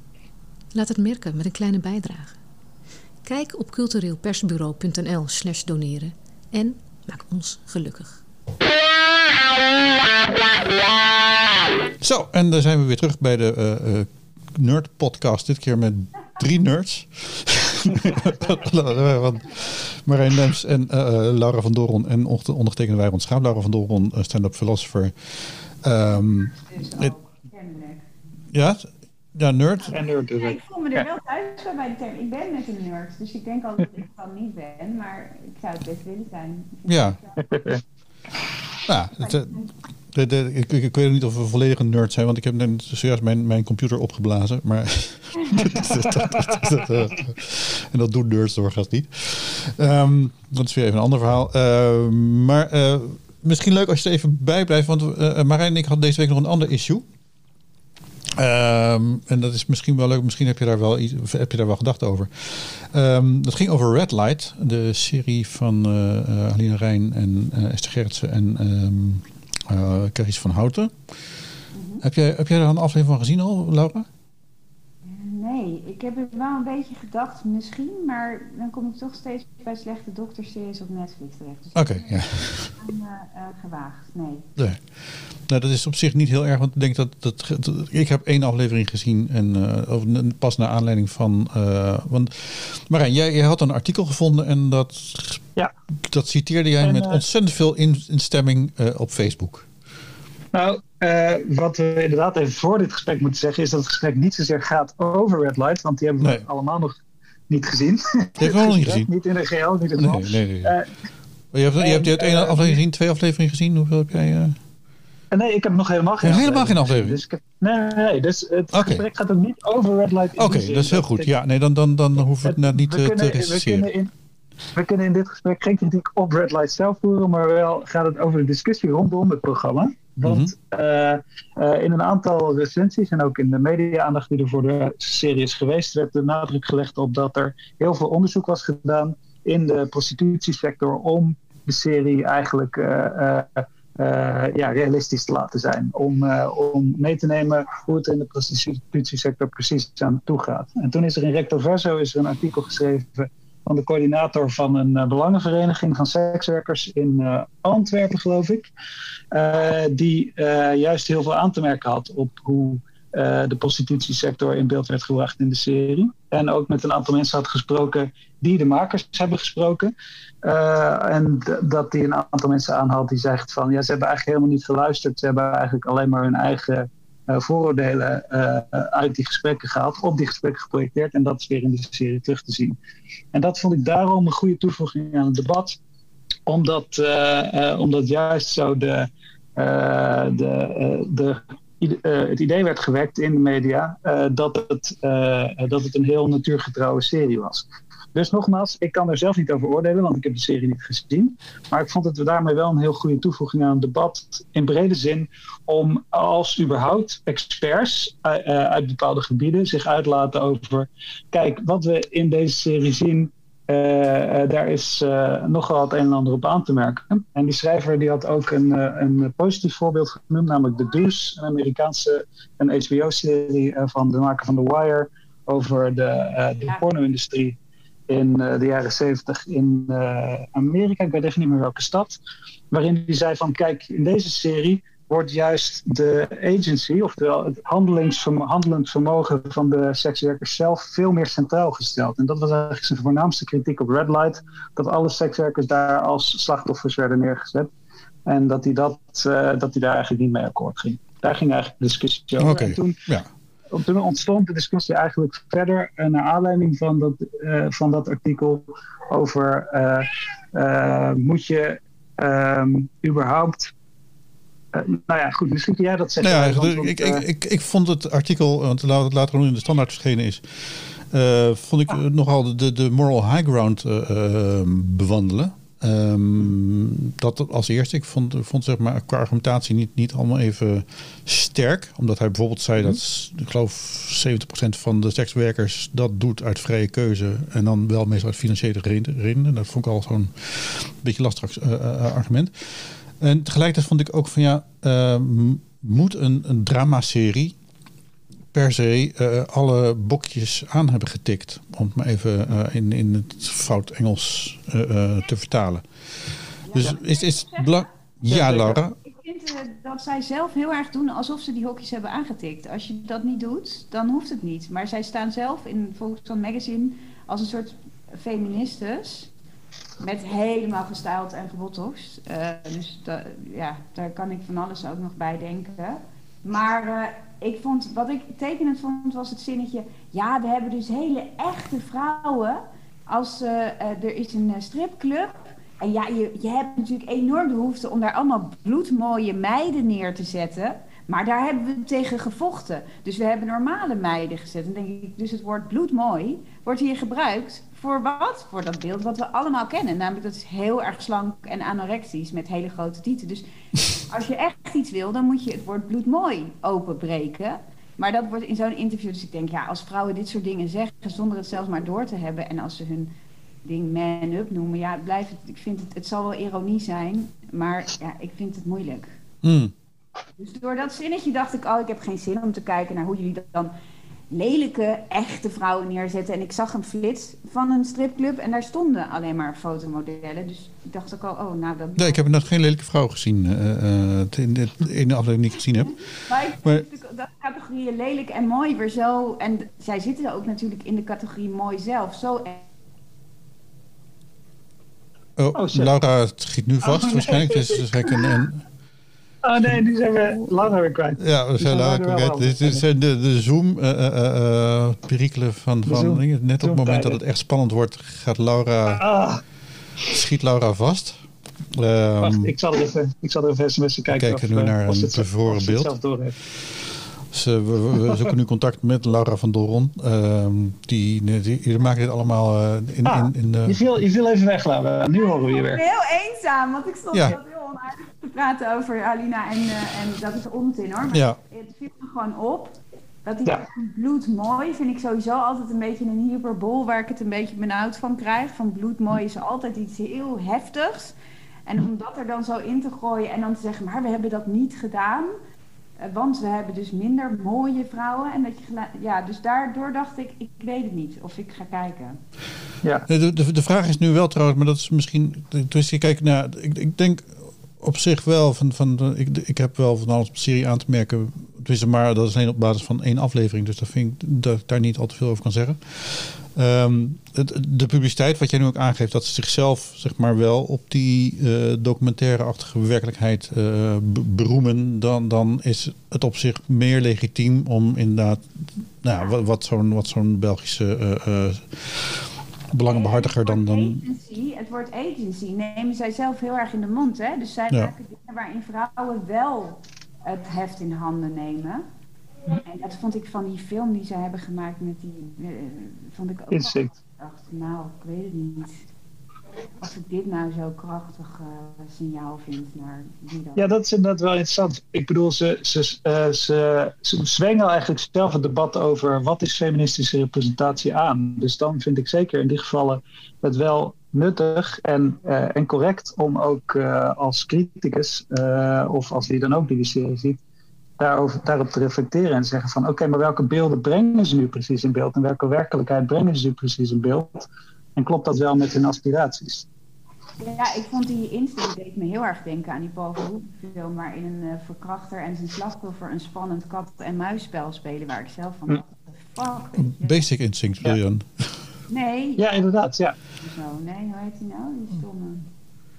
Laat het merken met een kleine bijdrage. Kijk op cultureelpersbureau.nl slash doneren en maak ons gelukkig. Zo, en dan zijn we weer terug bij de uh, uh, Nerd Podcast. Dit keer met drie nerds. <laughs> Marijn Lems en uh, Laura van Doron en ondergetekende wij rond Schaap. Laura van Doron, stand-up philosopher. Um, het, ja, ja, nerd. Dus ik voel me er wel thuis bij de term. Ik ben met een nerd, dus ik denk al dat ik het dan niet ben, maar ik zou het best willen zijn. Ja. <laughs> ja, het, de, de, ik, ik, weet niet of we volledig een nerd zijn, want ik heb net zojuist mijn, mijn computer opgeblazen. Maar en dat doet nerds doorgaans niet. Um, dat is weer even een ander verhaal. Uh, maar uh, misschien leuk als je er even bij blijft, want uh, Marijn en ik hadden deze week nog een ander issue. Um, en dat is misschien wel leuk. Misschien heb je daar wel, iets, heb je daar wel gedacht over. Um, dat ging over Red Light, de serie van uh, Aline Rijn en uh, Esther Gerritsen en um, uh, van Houten. Mm -hmm. heb, jij, heb jij daar een aflevering van gezien al, Laura? Nee, ik heb het wel een beetje gedacht, misschien, maar dan kom ik toch steeds bij slechte dokterseries op Netflix terecht. Dus Oké, okay, ja. Uh, uh, gewaagd, nee. nee. Nou, dat is op zich niet heel erg, want ik denk dat, dat, dat ik heb één aflevering gezien en uh, pas naar aanleiding van, want Marijn, jij, jij had een artikel gevonden en dat, ja. dat citeerde jij en, met ontzettend veel in, instemming op Facebook. Nou, uh, wat we inderdaad even voor dit gesprek moeten zeggen, is dat het gesprek niet zozeer gaat over Red Light, want die hebben we nee. allemaal nog niet gezien. Die hebben we nog niet <laughs> gezien. niet in de geheel, niet in de nee, nee, nee. Uh, je hebt, je hebt, je hebt één aflevering gezien, twee afleveringen gezien. Hoeveel heb jij? Uh... Nee, ik heb nog helemaal geen ja, Helemaal geen aflevering? Dus heb, nee, nee, dus het okay. gesprek gaat ook niet over Red Light. Oké, okay, dat is heel goed. Ja, nee, dan, dan, dan hoeven we het niet te, te recenseren. We kunnen in dit gesprek geen kritiek op Red Light zelf voeren, maar wel gaat het over de discussie rondom het programma. Want mm -hmm. uh, uh, in een aantal recensies en ook in de media-aandacht die er voor de serie is geweest, werd de nadruk gelegd op dat er heel veel onderzoek was gedaan in de prostitutiesector om de serie eigenlijk uh, ja, realistisch te laten zijn. Om, om mee te nemen hoe het in de prostitutiesector precies aan toe gaat. En toen is er in Recto Verso is er een artikel geschreven van de coördinator van een uh, belangenvereniging van sekswerkers in uh, Antwerpen, geloof ik. Uh, die juist heel veel aan te merken had op hoe de prostitutiesector in beeld werd gebracht in de serie. En ook met een aantal mensen had gesproken die de makers hebben gesproken. en dat die een aantal mensen aanhaalt die zegt van ja, ze hebben eigenlijk helemaal niet geluisterd. Ze hebben eigenlijk alleen maar hun eigen vooroordelen uh, uit die gesprekken gehaald, op die gesprekken geprojecteerd. En dat is weer in de serie terug te zien. En dat vond ik daarom een goede toevoeging aan het debat. Omdat, uh, omdat juist zo de, de, de, het idee werd gewekt in de media dat, het, dat het een heel natuurgetrouwe serie was. Dus nogmaals, ik kan er zelf niet over oordelen, want ik heb de serie niet gezien. Maar ik vond het daarmee wel een heel goede toevoeging aan het debat in brede zin. Om als überhaupt experts uit, uh, uit bepaalde gebieden zich uitlaten over. Kijk, wat we in deze serie zien. Uh, uh, daar is nogal het een en ander op aan te merken. En die schrijver die had ook een, een positief voorbeeld genoemd, namelijk The Deuce, een Amerikaanse een HBO-serie van de maker van The Wire over de, de porno-industrie in uh, de jaren zeventig in uh, Amerika. Ik weet even niet meer welke stad. Waarin hij zei van kijk, in deze serie wordt juist de agency, oftewel het handelend vermogen van de sekswerkers zelf veel meer centraal gesteld. En dat was eigenlijk zijn voornaamste kritiek op Red Light. Dat alle sekswerkers daar als slachtoffers werden neergezet. En dat hij, dat, uh, dat hij daar eigenlijk niet mee akkoord ging. Daar ging eigenlijk de discussie over. Okay. En toen, ja toen ontstond de discussie eigenlijk verder uh, naar aanleiding van dat, uh, van dat artikel over uh, moet je um, überhaupt. nou ja, goed, misschien kun jij dat zeggen. Nou ja, want, ik, ik, ik, ik vond het artikel, want later nog in de standaard verschenen is, vond ik nogal de, de moral high ground bewandelen. Um, dat als eerste. Ik vond, vond zeg maar, qua argumentatie niet, niet allemaal even sterk. Omdat hij bijvoorbeeld zei dat, ik geloof, 70% van de sekswerkers dat doet uit vrije keuze. En dan wel meestal uit financiële redenen. Dat vond ik al zo'n beetje lastig uh, argument. En tegelijkertijd vond ik ook van ja, uh, moet een, een dramaserie per se uh, alle bokjes aan hebben getikt. Om het maar even uh, in, in het fout Engels uh, te vertalen. Dus is, is het Ja, Laura. Ik vind dat zij zelf heel erg doen alsof ze die hokjes hebben aangetikt. Als je dat niet doet, dan hoeft het niet. Maar zij staan zelf in volgens van magazine als een soort feministes. Met helemaal gestyled en gebotoxed. dus da, ja, daar kan ik van alles ook nog bij denken. Maar ik vond, wat ik tekenend vond, was het zinnetje... Ja, we hebben dus hele echte vrouwen. Als uh, er is een eh, stripclub... En ja, je, je hebt natuurlijk enorm behoefte om daar allemaal bloedmooie meiden neer te zetten. Maar daar hebben we tegen gevochten. Dus we hebben normale meiden gezet. En denk ik, dus het woord bloedmooi wordt hier gebruikt voor wat? Voor dat beeld wat we allemaal kennen. Namelijk dat is heel erg slank en anorectisch met hele grote tieten. Dus als je echt iets wil, dan moet je het woord bloedmooi openbreken. Maar dat wordt in zo'n interview. Dus ik denk, ja, als vrouwen dit soort dingen zeggen zonder het zelfs maar door te hebben. En als ze hun ding man-up noemen, ja, blijft het, ik vind het, het zal wel ironie zijn. Maar ja, ik vind het moeilijk. Hmm. Dus door dat zinnetje dacht ik, oh, ik heb geen zin om te kijken naar hoe jullie dat dan lelijke, echte vrouwen neerzetten. En ik zag een flits van een stripclub en daar stonden alleen maar fotomodellen. Dus ik dacht ook al, oh, nou dat... Nee, ik heb nog geen lelijke vrouw gezien uh, in, de, in <laughs> de aflevering die ik gezien heb. Maar ik maar... dat categorieën lelijk en mooi weer zo... En zij zitten ook natuurlijk in de categorie mooi zelf. Zo Oh, oh Laura schiet nu vast oh, waarschijnlijk. Het is waarschijnlijk een, een Oh nee, die zijn we langer weer kwijt. Ja, we zijn langer kwijt. Dit zijn de, de Zoom-perikelen uh, uh, van, van dingen. Net op het moment dat het echt spannend wordt, gaat Laura, ah. schiet Laura vast. Um, Wacht, ik zal er even, ik zal er even sms'en kijken. Kijken nu naar een tevoren beeld. Dus, uh, we, we, zoeken nu contact met Laura van Doron. Uh, die, die, die, maken dit allemaal uh, in, ah, in, in de... je, viel, je viel even weg, Laura. Nu horen we je weer. Heel eenzaam, want ik stond ja. heel onaardig te praten over Alina. En, uh, en dat is onzin hoor. Maar ja. het viel me gewoon op. Dat die ja. bloedmooi vind ik sowieso altijd een beetje een hyperbol waar ik het een beetje benauwd van krijg. Van bloedmooi is altijd iets heel heftigs. En om dat er dan zo in te gooien en dan te zeggen, maar we hebben dat niet gedaan. Eh, want we hebben dus minder mooie vrouwen. En dat je ja, dus daardoor dacht ik, ik weet het niet of ik ga kijken. Ja. De, de, de vraag is nu wel trouwens, maar dat is misschien. Dus je kijkt naar. Ik, ik denk op zich wel van. van ik, ik heb wel van alles op serie aan te merken. Dus maar dat is alleen op basis van één aflevering. Dus dat vind ik dat ik daar niet al te veel over kan zeggen. Um, de publiciteit, wat jij nu ook aangeeft, dat ze zichzelf zeg maar wel op die uh, documentaire-achtige werkelijkheid uh, beroemen, dan, dan is het op zich meer legitiem om inderdaad, nou, wat, wat zo'n wat zo'n Belgische uh, belangenbehartiger dan. dan... Agency, het woord agency nemen zij zelf heel erg in de mond. Hè? Dus zij ja. maken dingen waarin vrouwen wel het heft in handen nemen. En dat vond ik van die film die ze hebben gemaakt met die. Uh, vond ik ook. Dacht, nou, ik weet het niet. Als ik dit nou zo krachtig uh, signaal vind naar wie Ja, dat is inderdaad wel interessant. Ik bedoel, ze, ze, uh, ze, zwengen eigenlijk zelf het debat over wat is feministische representatie aan. Dus dan vind ik zeker in die gevallen het wel nuttig en, uh, en correct om ook als criticus, of als die dan ook die serie ziet, daarover, daarop te reflecteren en zeggen van oké, maar welke beelden brengen ze nu precies in beeld en welke werkelijkheid brengen ze nu precies in beeld en klopt dat wel met hun aspiraties? Ja, ik vond die instinct deed me heel erg denken aan die Paul Verhoeven film waarin een uh, verkrachter en zijn slachtoffer een spannend kat- en muisspel spelen waar ik zelf van hm. fuck. Basic Instinct, William. Ja. Nee. Ja, inderdaad, ja. Zo, nee, hoe heet hij nou? Die stomme...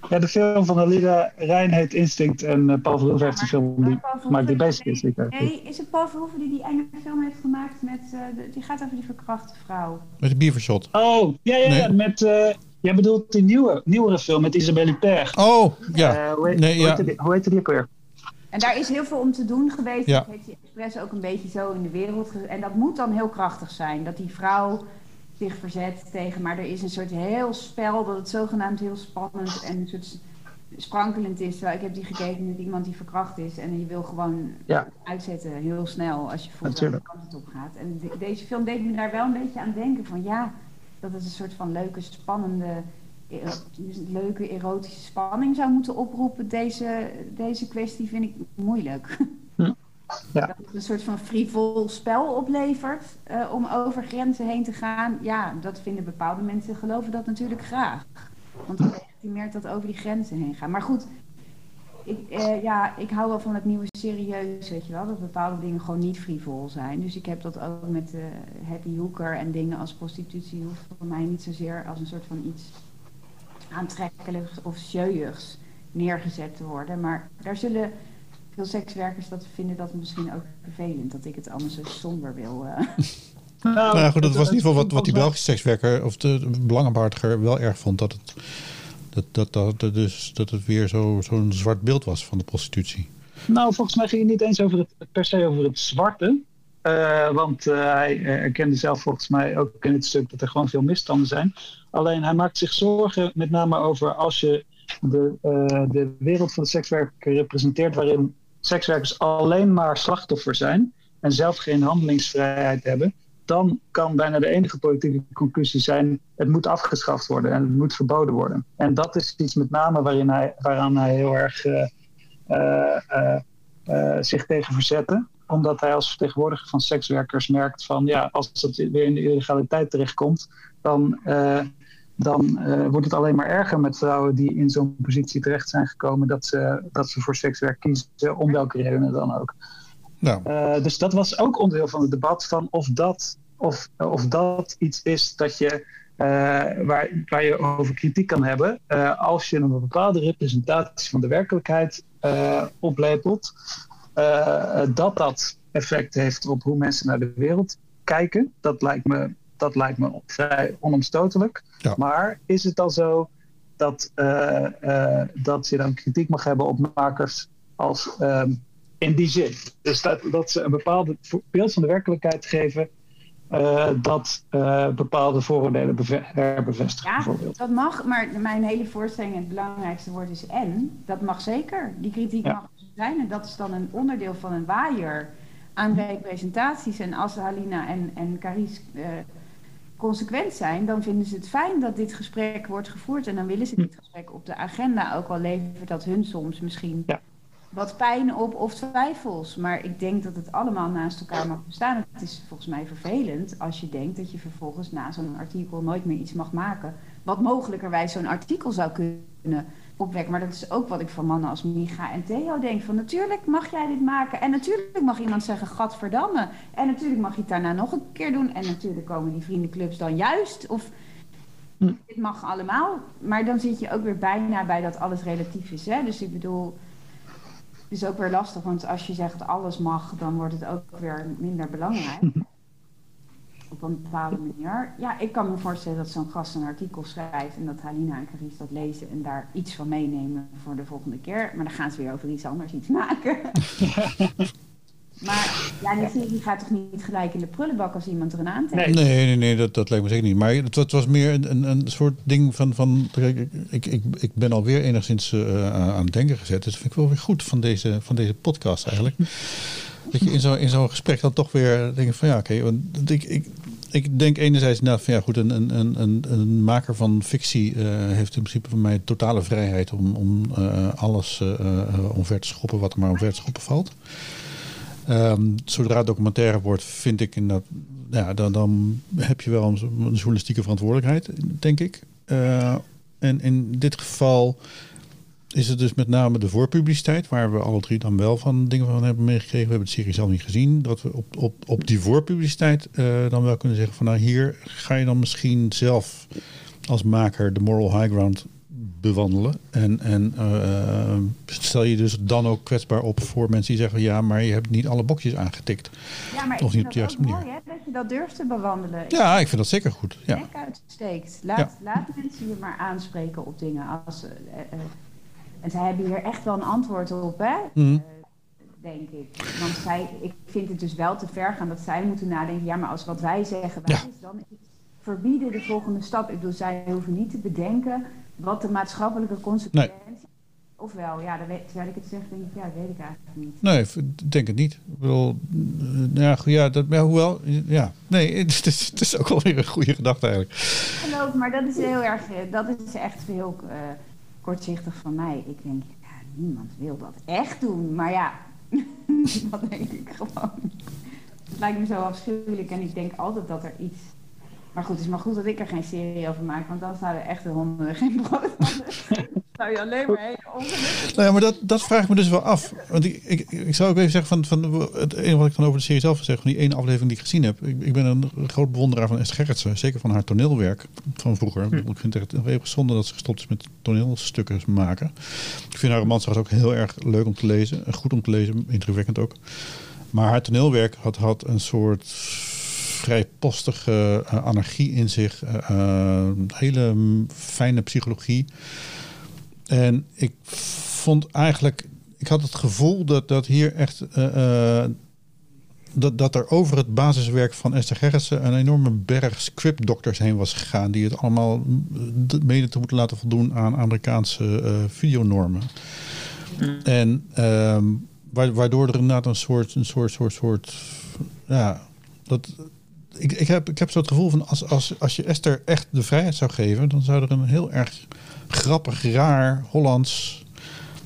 Ja, de film van Alida Rijn heet Instinct en uh, Paul Verhoeven heeft een film die maakt die basic is. Nee, is het Paul Verhoeven die die enge film heeft gemaakt met, uh, de, die gaat over die verkrachte vrouw. Met de bievershot. Oh, ja, ja, nee. met, uh, jij bedoelt die nieuwe, nieuwere film met Isabelle Huppert. Oh, ja. hoe, heet, nee, hoe, ja. Heette die, hoe heette die ook weer? En daar is heel veel om te doen geweest. Ja. Dat heeft die expres ook een beetje zo in de wereld. En dat moet dan heel krachtig zijn. Dat die vrouw zich verzet tegen. Maar er is een soort heel spel dat het zogenaamd heel spannend en een soort sprankelend is. Terwijl ik heb die gekeken met iemand die verkracht is. En je wil gewoon uitzetten heel snel als je voelt dat de kant op gaat. En deze film deed me daar wel een beetje aan denken. Van ja, dat het een soort van leuke, spannende, leuke erotische spanning zou moeten oproepen. Deze, deze kwestie vind ik moeilijk. <laughs> Ja. Dat het een soort van frivol spel oplevert uh, om over grenzen heen te gaan. Ja, dat vinden bepaalde mensen geloven dat natuurlijk graag. Want dan legitimeert dat over die grenzen heen gaan. Maar goed, ik, eh, ja, ik hou wel van het nieuwe serieus, weet je wel. Dat bepaalde dingen gewoon niet frivol zijn. Dus ik heb dat ook met uh, happy hooker en dingen als prostitutie hoeft voor mij niet zozeer als een soort van iets aantrekkelijks of sjeuigs neergezet te worden. Maar daar zullen veel sekswerkers dat vinden dat misschien ook vervelend. Dat ik het allemaal zo somber wil. Uh. <laughs> Nou, nou goed, dat was in ieder geval wat, wat die Belgische sekswerker of de belangenbehartiger wel erg vond. Dat het, dat, dat, dat, dat, dus, dat het weer zo'n zwart beeld was van de prostitutie. Nou, volgens mij ging het niet eens over het, per se over het zwarte. Uh, want uh, hij erkende zelf volgens mij ook in het stuk dat er gewoon veel misstanden zijn. Alleen hij maakt zich zorgen met name over als je de, de wereld van de sekswerker representeert waarin sekswerkers alleen maar slachtoffer zijn en zelf geen handelingsvrijheid hebben, dan kan bijna de enige politieke conclusie zijn: het moet afgeschaft worden en het moet verboden worden. En dat is iets met name waarin hij, waaraan hij heel erg uh, uh, uh, zich tegen verzette omdat hij als vertegenwoordiger van sekswerkers merkt van ja, als het weer in de illegaliteit terechtkomt, dan, dan wordt het alleen maar erger met vrouwen die in zo'n positie terecht zijn gekomen dat ze, dat ze voor sekswerk kiezen, om welke redenen dan ook. Nou. Uh, dus dat was ook onderdeel van het debat van of dat, of, of dat iets is dat je, uh, waar, waar je over kritiek kan hebben. Als je een bepaalde representatie van de werkelijkheid oplepelt, dat dat effect heeft op hoe mensen naar de wereld kijken. Dat lijkt me, dat lijkt me vrij onomstotelijk. Ja. Maar is het dan zo dat, dat je dan kritiek mag hebben op makers als ehm, in die zin. Dus dat, dat ze een bepaald beeld van de werkelijkheid geven. Uh, dat uh, bepaalde vooroordelen herbevestigen. Ja, bijvoorbeeld. dat mag, maar mijn hele voorstelling, het belangrijkste woord is en. Dat mag zeker. Die kritiek mag zijn. En dat is dan een onderdeel van een waaier aan representaties. En als Halina en, en Caries uh, consequent zijn, dan vinden ze het fijn dat dit gesprek wordt gevoerd. En dan willen ze dit gesprek op de agenda. Ook al levert dat hun soms misschien. Ja wat pijn op of twijfels. Maar ik denk dat het allemaal naast elkaar mag bestaan. Het is volgens mij vervelend als je denkt dat je vervolgens na zo'n artikel nooit meer iets mag maken. Wat mogelijkerwijs zo'n artikel zou kunnen opwekken. Maar dat is ook wat ik van mannen als Micha en Theo denk. Van natuurlijk mag jij dit maken. En natuurlijk mag iemand zeggen, gadverdamme. En natuurlijk mag je het daarna nog een keer doen. En natuurlijk komen die vriendenclubs dan juist. Of hm. dit mag allemaal. Maar dan zit je ook weer bijna bij dat alles relatief is. Hè? Dus ik bedoel is ook weer lastig, want als je zegt alles mag, dan wordt het ook weer minder belangrijk. <laughs> Op een bepaalde manier. Ja, ik kan me voorstellen dat zo'n gast een artikel schrijft en dat Halina en Carice dat lezen en daar iets van meenemen voor de volgende keer. Maar dan gaan ze weer over iets anders iets maken. <laughs> Maar ja, gaat toch niet gelijk in de prullenbak als iemand er een aantekent? Nee, nee, nee, nee dat, dat lijkt me zeker niet. Maar het, het was meer een, een, een, soort ding van... van ik, ik, ik ben alweer enigszins uh, aan het denken gezet. Dus dat vind ik wel weer goed van deze, van deze podcast eigenlijk. Dat je in zo'n gesprek dan toch weer denkt van ja, oké. Ik, ik, ik denk enerzijds, nou van ja goed, een, een, een, een maker van fictie uh, heeft in principe van mij totale vrijheid om, om uh, alles uh, omver te schoppen wat er maar omver te schoppen valt. Um, zodra het documentaire wordt, vind ik dat, ja, dan, dan heb je wel een, journalistieke verantwoordelijkheid, denk ik. En in dit geval is het dus met name de voorpubliciteit, waar we alle drie dan wel van dingen van hebben meegekregen. We hebben de serie zelf niet gezien. Dat we op, op, op die voorpubliciteit uh, dan wel kunnen zeggen van nou hier ga je dan misschien zelf als maker de moral high ground bewandelen. En, en uh, stel je dus dan ook kwetsbaar op voor mensen die zeggen: ja, maar je hebt niet alle bokjes aangetikt. Ja, maar of niet op de juiste manier. Mooi, hè, dat je dat durft te bewandelen. Ja, ik vind dat zeker goed. Ja. Nek uitsteekt. Laat, laat mensen je maar aanspreken op dingen. Als, uh, en zij hebben hier echt wel een antwoord op, hè? Mm denk ik. Want zij, ik vind het dus wel te ver gaan dat zij moeten nadenken: ja, maar als wat wij zeggen waar is, dan is verbieden de volgende stap. Ik bedoel, zij hoeven niet te bedenken wat de maatschappelijke consequenties. Nee. Ofwel, ja, dan weet, terwijl ik het zeg, denk ik, ja, dat weet ik eigenlijk niet. Nee, denk het niet. Ik bedoel, eh, ja, ja, dat, ja, hoewel, ja, nee, <laughs> het is, het is ook wel weer een goede gedachte eigenlijk. Geloof, maar dat is heel erg, eh, dat is echt heel uh, kortzichtig van mij. Ik denk, ja, niemand wil dat echt doen, maar ja, <laughs> dat denk ik gewoon. Het lijkt me zo afschuwelijk en ik denk altijd dat er iets maar goed, het is maar goed dat ik er geen serie over maak, want dan zouden echt de honden geen brood zou je alleen maar heel ongelukkig Nou ja, maar dat, dat vraag ik me dus wel af. Want ik, ik, ik zou ook even zeggen van, van het enige wat ik dan over de serie zelf zeg, van die ene aflevering die ik gezien heb. Ik, ik ben een groot bewonderaar van Esther Gerritsen, zeker van haar toneelwerk van vroeger. Hm. Ik vind het echt heel zonde dat ze gestopt is met toneelstukken maken. Ik vind haar romans ook heel erg leuk om te lezen, goed om te lezen, indrukwekkend ook. Maar haar toneelwerk had, had een soort vrij postige uh, anarchie in zich. Uh, hele fijne psychologie. En ik vond eigenlijk, ik had het gevoel dat, dat hier echt. dat, dat er over het basiswerk van Esther Gerritsen een enorme berg scriptdokters heen was gegaan. Die het allemaal mede te moeten laten voldoen aan Amerikaanse videonormen. Mm. En ehm, waardoor er inderdaad een soort, een soort, soort, soort. Ja, dat, ik, ik, heb, ik heb zo het gevoel van als, als, als je Esther echt de vrijheid zou geven, dan zou er een heel erg grappig, raar Hollands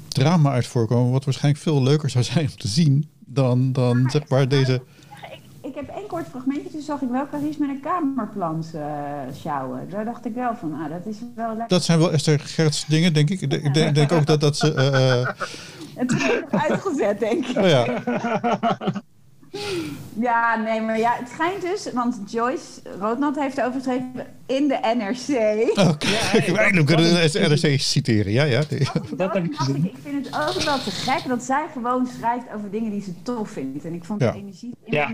drama uit voorkomen. Wat waarschijnlijk veel leuker zou zijn om te zien dan, dan zeg maar deze. Ik, ik heb één kort fragmentje, toen zag ik wel Carice met een kamerplan uh, sjouwen. Daar dacht ik wel van, ah, dat is wel lekker. Dat zijn wel Esther Gerts dingen, denk ik. Ik denk, denk ook dat, dat ze... Uh, het is uitgezet, denk ik. Oh ja. <laughs> Ja, nee, maar ja, het schijnt dus, want Joyce Roodnat heeft overgeschreven in de NRC. Oké, okay. ja, kunnen de NRC citeren, ja, ja. Dat heb ik gezien. Ik vind het ook wel te gek dat zij gewoon schrijft over dingen die ze tof vindt. En ik vond de energie... Ja.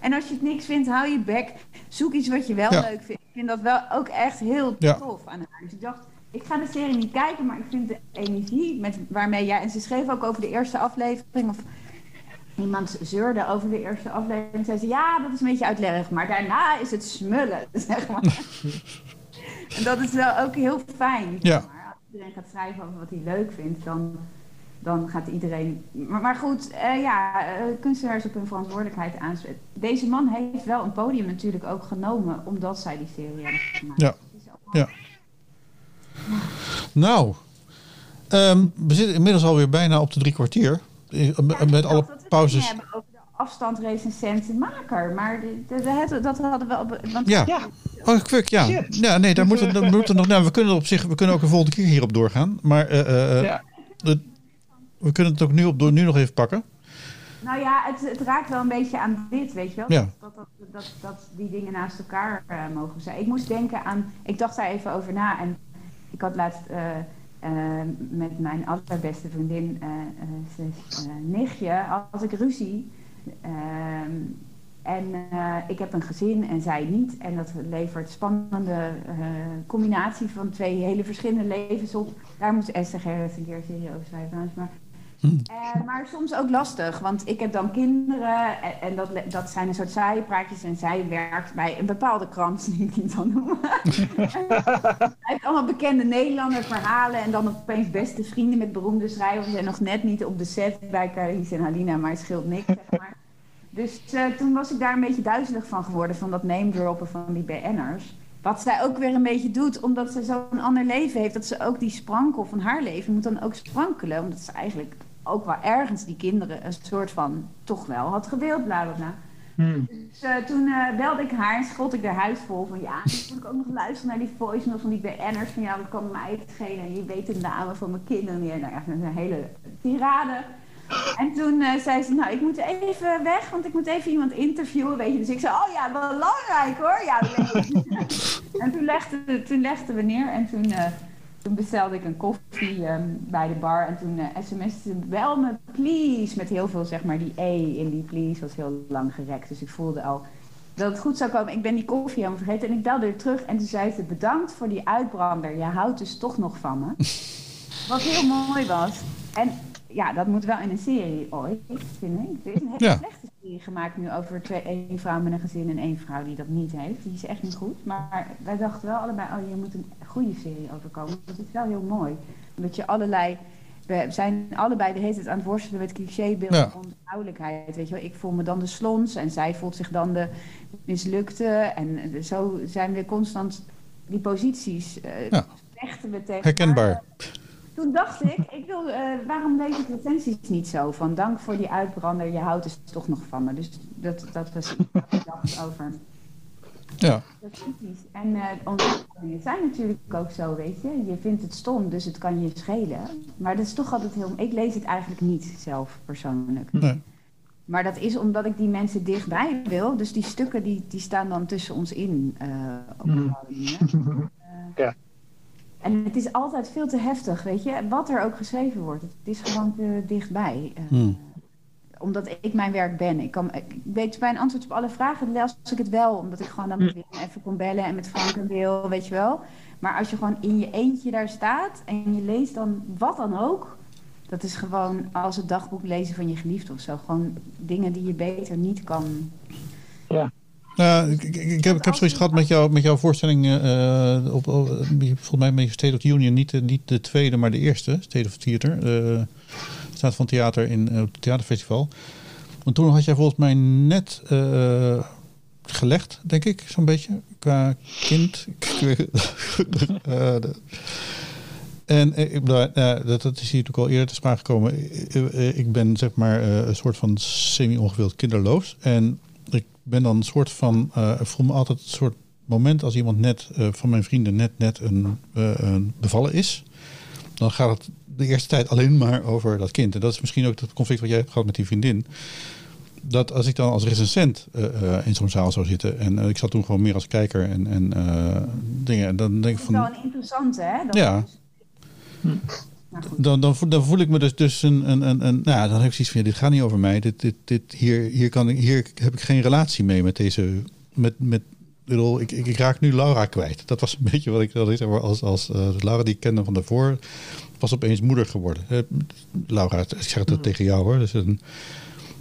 En als je het niks vindt, hou je bek. Zoek iets wat je wel leuk vindt. Ik vind dat wel ook echt heel tof aan haar. Dus ik dacht, ik ga de serie niet kijken, maar ik vind de energie met, waarmee jij... En ze schreef ook over de eerste aflevering, of iemand zeurde over de eerste aflevering. Zei ze, ja, dat is een beetje uitleg, maar daarna is het smullen, <laughs> zeg maar. en dat is wel ook heel fijn. Ja. Maar. Als iedereen gaat schrijven over wat hij leuk vindt, dan, dan gaat iedereen... Maar, maar goed, uh, ja, uh, kunstenaars op hun verantwoordelijkheid aanspreken. Deze man heeft wel een podium natuurlijk ook genomen, omdat zij die serie hebben gemaakt. Ja, ja. Nou, um, we zitten inmiddels alweer bijna op de drie kwartier. Ja, met alle dat pauzes. hebben over de afstand maker. Maar de, de, dat hadden we. Want ja. ja. Oh, quick, ja. Ja, nee, daar moeten we moeten nog. Nou, we kunnen op zich, we kunnen ook een volgende keer hierop doorgaan. Maar uh, uh, ja. we kunnen het ook nu, op, nu nog even pakken. Nou ja, het, het, raakt wel een beetje aan dit, weet je wel? Ja. Dat, dat, dat, dat, die dingen naast elkaar uh, mogen zijn. Ik moest denken aan, ik dacht daar even over na en ik had laatst uh, uh, met mijn allerbeste vriendin, uh, nichtje, als ik ruzie. Ehm, en ik heb een gezin en zij niet. En dat levert spannende combinatie van twee hele verschillende levens op. Daar moet Esther Gerrit een keer serie over schrijven. Maar uh, maar soms ook lastig, want ik heb dan kinderen en, en, dat, dat zijn een soort saaie praatjes en zij werkt bij een bepaalde krant, <laughs> die ik niet zal noemen. <laughs> Hij heeft allemaal bekende Nederlander verhalen en dan opeens beste vrienden met beroemde schrijvers en nog net niet op de set bij Carice en Halina, maar het scheelt niks, zeg maar. Dus uh, toen was ik daar een beetje duizelig van geworden, van dat name droppen van die BN'ers. Wat zij ook weer een beetje doet, omdat ze zo'n ander leven heeft, dat ze ook die sprankel van haar leven moet dan ook sprankelen, omdat ze eigenlijk ook wel ergens die kinderen een soort van toch wel had gewild, bla bla bla. Hmm. Dus uh, toen uh, belde ik haar en schot ik haar huis vol van ja, dan moet ik ook nog luisteren naar die voicemail van die BN'ers van ja, dat kan mij het schelen en je weet de namen van mijn kinderen. Ja, nou ja, een hele tirade. En toen uh, zei ze, nou ik moet even weg, want ik moet even iemand interviewen, weet je. Dus ik zei, oh ja, belangrijk hoor. Ja, <laughs> en toen legden, toen legden we neer en toen toen bestelde ik een koffie ehm, bij de bar en toen uh, sms'te ze wel me please met heel veel zeg maar die E in die please was heel lang gerekt. Dus ik voelde al dat het goed zou komen. Ik ben die koffie helemaal vergeten en ik belde er terug en toen zei ze bedankt voor die uitbrander. Je houdt dus toch nog van me. <laughs> Wat heel mooi was. En ja, dat moet wel in een serie ooit, vind ik. Het is een hele slechte serie gemaakt nu over twee, één vrouw met een gezin en één vrouw die dat niet heeft. Die is echt niet goed. Maar wij dachten wel allebei, oh, je moet een goede serie overkomen. Dat is wel heel mooi. Omdat je allerlei we zijn allebei de hele tijd aan het worstelen met clichébeelden ja. van vrouwelijkheid. Weet je wel, ik voel me dan de slons en zij voelt zich dan de mislukte. En zo zijn we constant die posities uh, ja. we tegen. Herkenbaar. Toen dacht ik, ik wil, uh, waarom lees ik recensies niet zo? Van dank voor die uitbrander, je houdt er toch nog van me. Dus dat, dat was wat ik dacht over. Ja. En uh, ontwikkelingen zijn natuurlijk ook zo, weet je. Je vindt het stom, dus het kan je schelen. Maar dat is toch altijd heel... Ik lees het eigenlijk niet zelf, persoonlijk. Nee. Maar dat is omdat ik die mensen dichtbij wil. Dus die stukken die, die staan dan tussen ons in. Uh, op mm. uh, <laughs> ja. En het is altijd veel te heftig, weet je. Wat er ook geschreven wordt. Het is gewoon te dichtbij. Mm omdat ik mijn werk ben. Ik, kan, ik weet bij een antwoord op alle vragen las ik het wel. Omdat ik gewoon dan mm. even kon bellen en met Frank en Wil, weet je wel. Maar als je gewoon in je eentje daar staat en je leest dan wat dan ook. Dat is gewoon als het dagboek lezen van je geliefde of zo. Gewoon dingen die je beter niet kan. Ja. Nou, ik, heb, ik heb zoiets gehad met, jou, met jouw voorstelling. Uh, op, op, volgens mij met State of the Union. Niet, niet de tweede, maar de eerste. State of Theater. Uh, staat van theater in het theaterfestival. Want toen had jij volgens mij net gelegd, denk ik, zo'n beetje, qua kind. <laughs> en ik, dat, dat is hier natuurlijk al eerder te sprake gekomen. Ik ben zeg maar een soort van semi-ongewild kinderloos. En ben dan een soort van, ik voel me altijd een soort moment als iemand net van mijn vrienden net, net een, een bevallen is. Dan gaat het de eerste tijd alleen maar over dat kind. En dat is misschien ook het conflict wat jij hebt gehad met die vriendin. Dat als ik dan als recensent uh, in zo'n zaal zou zitten. En uh, ik zat toen gewoon meer als kijker en, en dingen. Dan denk ik van. Dat is wel interessant, hè? Dat ja. Dan, dan, dan, voel ik me dus, dus een, een, een, een nou, dan heb ik zoiets van, ja, dit gaat niet over mij. Dit, dit, dit, hier, hier, kan ik, hier heb ik geen relatie mee met deze, met, met, bedoel, ik, ik, ik, raak nu Laura kwijt. Dat was een <laughs> beetje wat ik, wat ik als, als uh, Laura die ik kende van daarvoor was opeens moeder geworden. Uh, Laura, ik zeg het mm. tegen jou hoor. Dus een,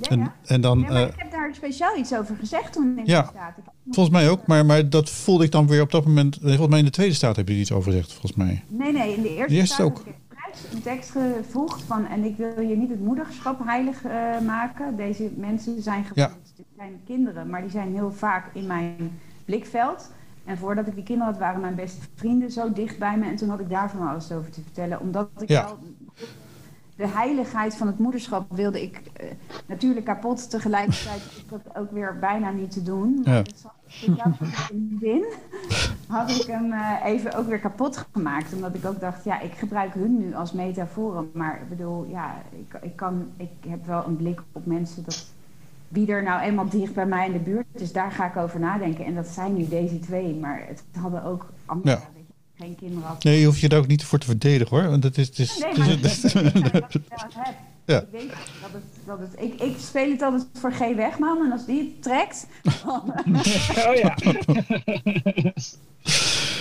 ja, en, en, dan, ja, uh, ik heb daar speciaal iets over gezegd toen in ja, staat. Volgens mij ook, maar, maar dat voelde ik dan weer op dat moment. Volgens mij in de tweede staat heb je iets over gezegd, volgens mij. Nee, nee, in de eerste, de eerste staat ook. Ik een tekst gevoegd van... en ik wil je niet het moederschap heilig uh, maken. Deze mensen zijn, ja. zijn kinderen, maar die zijn heel vaak in mijn blikveld... En voordat ik die kinderen had, waren mijn beste vrienden zo dicht bij me. En toen had ik daar van alles over te vertellen. Omdat ik wel de heiligheid van het moederschap wilde ik uh, natuurlijk kapot. Tegelijkertijd ik dat ook weer bijna niet te doen. Maar ja. zin had ik hem uh, even ook weer kapot gemaakt. Omdat ik ook dacht, ja, ik gebruik hun nu als metaforen. Maar ik bedoel, ja, ik, ik, kan, ik heb wel een blik op mensen dat wie er nou eenmaal dicht bij mij in de buurt is, daar ga ik over nadenken. En dat zijn nu deze twee, maar het hadden ook andere. Ja. Geen kinderen had. Nee, je hoeft je daar ook niet voor te verdedigen hoor. Want dat is. is, nee, maar het is, <laughs> ja. Ik weet dat het, dat het, ik, ik speel het altijd voor G. Wegman en als die het trekt. <laughs> oh ja. <laughs>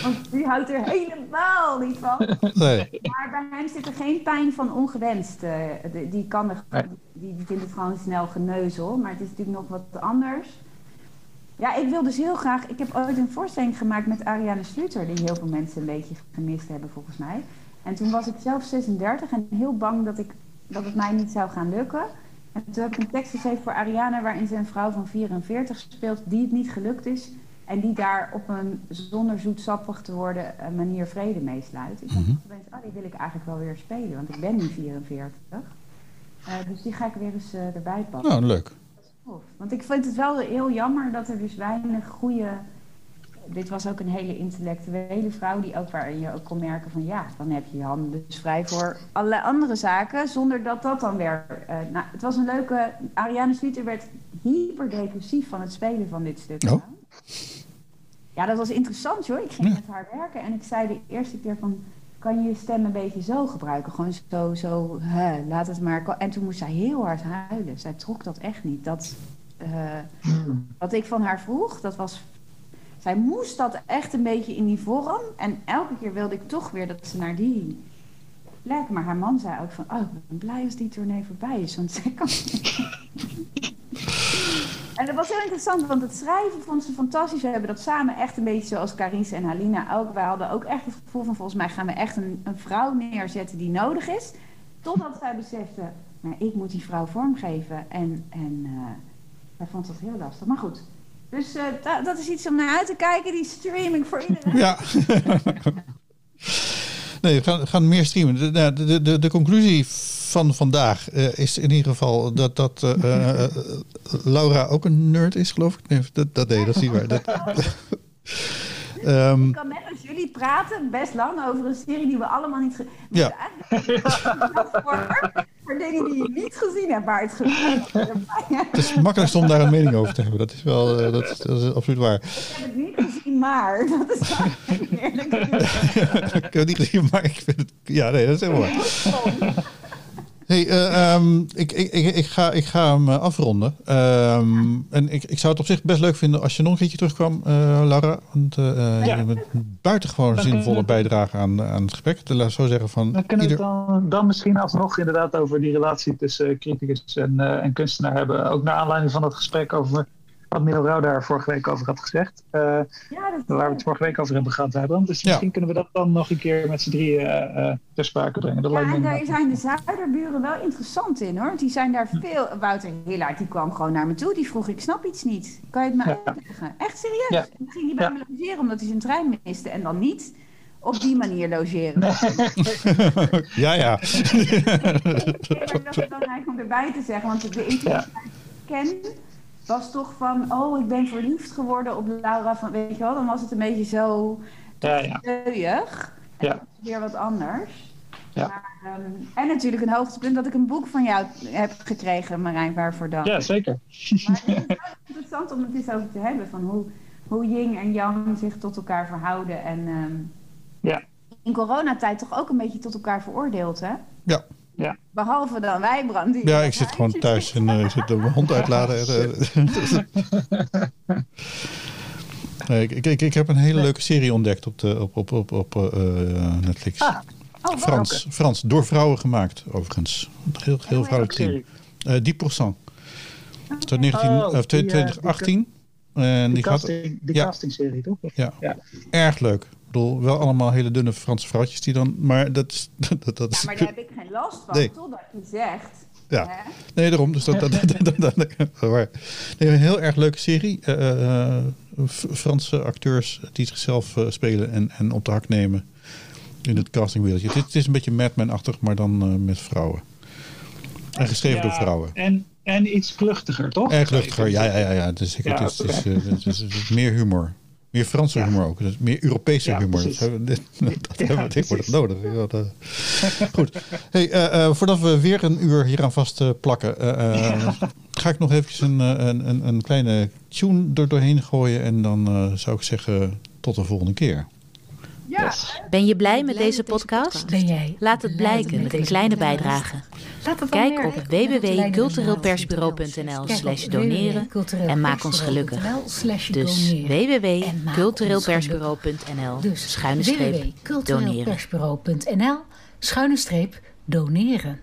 Want die houdt er helemaal niet van. Nee. Maar bij hem zit er geen pijn van ongewenst. Uh, die, kan er, die, die vindt het gewoon snel geneuzel. Maar het is natuurlijk nog wat anders. Ja, ik wil dus heel graag... Ik heb ooit een voorstelling gemaakt met Ariane Sluter... die heel veel mensen een beetje gemist hebben volgens mij. En toen was ik zelf 36 en heel bang dat, ik, dat het mij niet zou gaan lukken. En toen heb ik een tekst geschreven voor Ariane... waarin ze een vrouw van 44 speelt die het niet gelukt is... En die daar op een zonder zoetsappig te worden eh, manier vrede mee sluit. Ik dacht mm -hmm. oh, die wil ik eigenlijk wel weer spelen, want ik ben nu 44. Uh, eh, dus die ga ik weer eens uh, erbij pakken. Oh, leuk. Want ik vind het wel heel jammer dat er dus weinig goede... Dit was ook een hele intellectuele vrouw die ook waarin je ook kon merken van ja, dan heb je je handen dus vrij voor allerlei andere zaken, zonder dat dat dan weer. Uh, nou, het was een leuke. Ariane Slieter werd hyper depressief van het spelen van dit stuk. Oh. Ja, dat was interessant hoor. Ik ging met haar werken en ik zei de eerste keer van... kan je je stem een beetje zo gebruiken? Gewoon zo, zo, hè, laat het maar... En toen moest zij heel hard huilen. Zij trok dat echt niet. Dat, uh, wat ik van haar vroeg, dat was... Zij moest dat echt een beetje in die vorm. En elke keer wilde ik toch weer dat ze naar die plek... Maar haar man zei ook van... oh, ik ben blij als die tournee voorbij is. Want zij kan... En dat was heel interessant, want het schrijven vond ze fantastisch. We hebben dat samen echt een beetje zoals Carice en Halina ook. Wij hadden ook echt het gevoel van volgens mij gaan we echt een, een vrouw neerzetten die nodig is. Totdat zij besefte, maar ik moet die vrouw vormgeven. En, en uh, hij vond dat heel lastig. Maar goed, dus uh, dat is iets om naar uit te kijken, die streaming voor iedereen. Ja. <laughs> nee, we gaan, gaan meer streamen. De, de, de, de conclusie van vandaag uh, is in ieder geval dat, dat uh, Laura ook een nerd is, geloof ik. Nee, dat, dat, nee, dat is niet waar. Dat, um, <laughs> ik kan net als jullie praten best lang over een serie die we allemaal niet Ja. Dingen die je niet gezien hebt, waar het <laughs> <laughs> Het is makkelijkst om daar een mening over te hebben. Dat is wel, uh, dat, is, dat is absoluut waar. Ik heb het niet gezien, maar <laughs> dat is eerlijk. ik heb het niet gezien, maar ik vind het. Ja, nee, dat is helemaal waar. Hey, uh, um, ik, ik, ik, ik, ga, ik ga hem afronden. Um, en ik, ik zou het op zich best leuk vinden als je nog een keertje terugkwam, uh, Laura. Want uh, ja. je hebt een buitengewoon dan zinvolle bijdrage aan, aan het gesprek. Laat zo zeggen van. Dan kunnen ieder... we het dan, dan misschien alsnog inderdaad over die relatie tussen criticus en, uh, en kunstenaar hebben. Ook naar aanleiding van dat gesprek over wat Merel Rauw daar vorige week over had gezegd. Uh, ja, dat waar we het vorige week over hebben gehad, Wijbrand. Dus misschien ja. kunnen we dat dan nog een keer met z'n drieën uh, ter sprake brengen. Dat ja, en daar zijn de zuiderburen wel interessant in hoor. Die zijn daar veel... Wouter Hillaert die kwam gewoon naar me toe. Die vroeg, ik snap iets niet. Kan je het me ja. uitleggen? Echt serieus? Ja. Dan ging hij bij me logeren omdat hij zijn trein miste. En dan niet op die manier logeren. Nee. <laughs> ja, ja. ik dat het belangrijk om erbij te zeggen. Want de intimiteit ken was toch van, oh, ik ben verliefd geworden op Laura van, weet je wel, dan was het een beetje zo ja, ja. En ja. weer wat anders. Ja. Maar, um, en natuurlijk een hoogtepunt dat ik een boek van jou heb gekregen, Marijn, waarvoor dan. Ja, zeker. Maar het is interessant om het eens over te hebben, van hoe, hoe Ying en Yang zich tot elkaar verhouden. En um, ja. in coronatijd toch ook een beetje tot elkaar veroordeeld, hè? Ja. Ja. Behalve dan wij, Brand. Ja, ik zit gewoon thuis en uh, ik zit mijn hond uitladen. <laughs> nee, ik, ik, ik heb een hele leuke serie ontdekt op, de, op, op, op, op uh, Netflix. Ah. Oh, Frans, Frans, door vrouwen gemaakt, overigens. Heel, heel vrouwelijk team. Uh, Die Procent. Tot 19, oh, uh, 2018. Die, en die, die casting, gaat, die ja. castingserie, toch? Ja. ja. erg leuk. Bedoel, wel allemaal hele dunne Franse vrouwtjes die dan... Maar dat is... <laughs> Dat, dat is ja, maar daar heb ik geen last van, nee. totdat je zegt... Ja, hè? nee, daarom. Dus dat, dat, dat, dat, dat, dat nee, een heel erg leuke serie. Uh, uh, Franse acteurs die zichzelf uh, spelen en, en op de hak nemen in het castingwereldje. Het, het is een beetje Mad Men-achtig, maar dan met vrouwen. En geschreven ja, door vrouwen. En, en iets kluchtiger, toch? Erg kluchtiger, ja, ja, ja. ja. Dus ik, ja, het, is, het, is, het, is, het is meer humor. Meer Franse ja. humor ook. Dus meer Europese ja, humor. Dat hebben, dat ja, hebben we tegenwoordig nodig. Uh, goed. Hey, uh, uh, voordat we weer een uur hieraan vast plakken, ga ik nog eventjes een, een, een, een kleine tune er doorheen gooien. En dan zou ik zeggen tot de volgende keer. Ja. Ben je blij met deze podcast? Ben jij? Laat het blijken met een kleine bijdrage. Kijk op www.cultureelpersbureau.nl slash doneren en maak ons gelukkig. Dus www.cultureelpersbureau.nl schuine streep doneren. schuine streep doneren.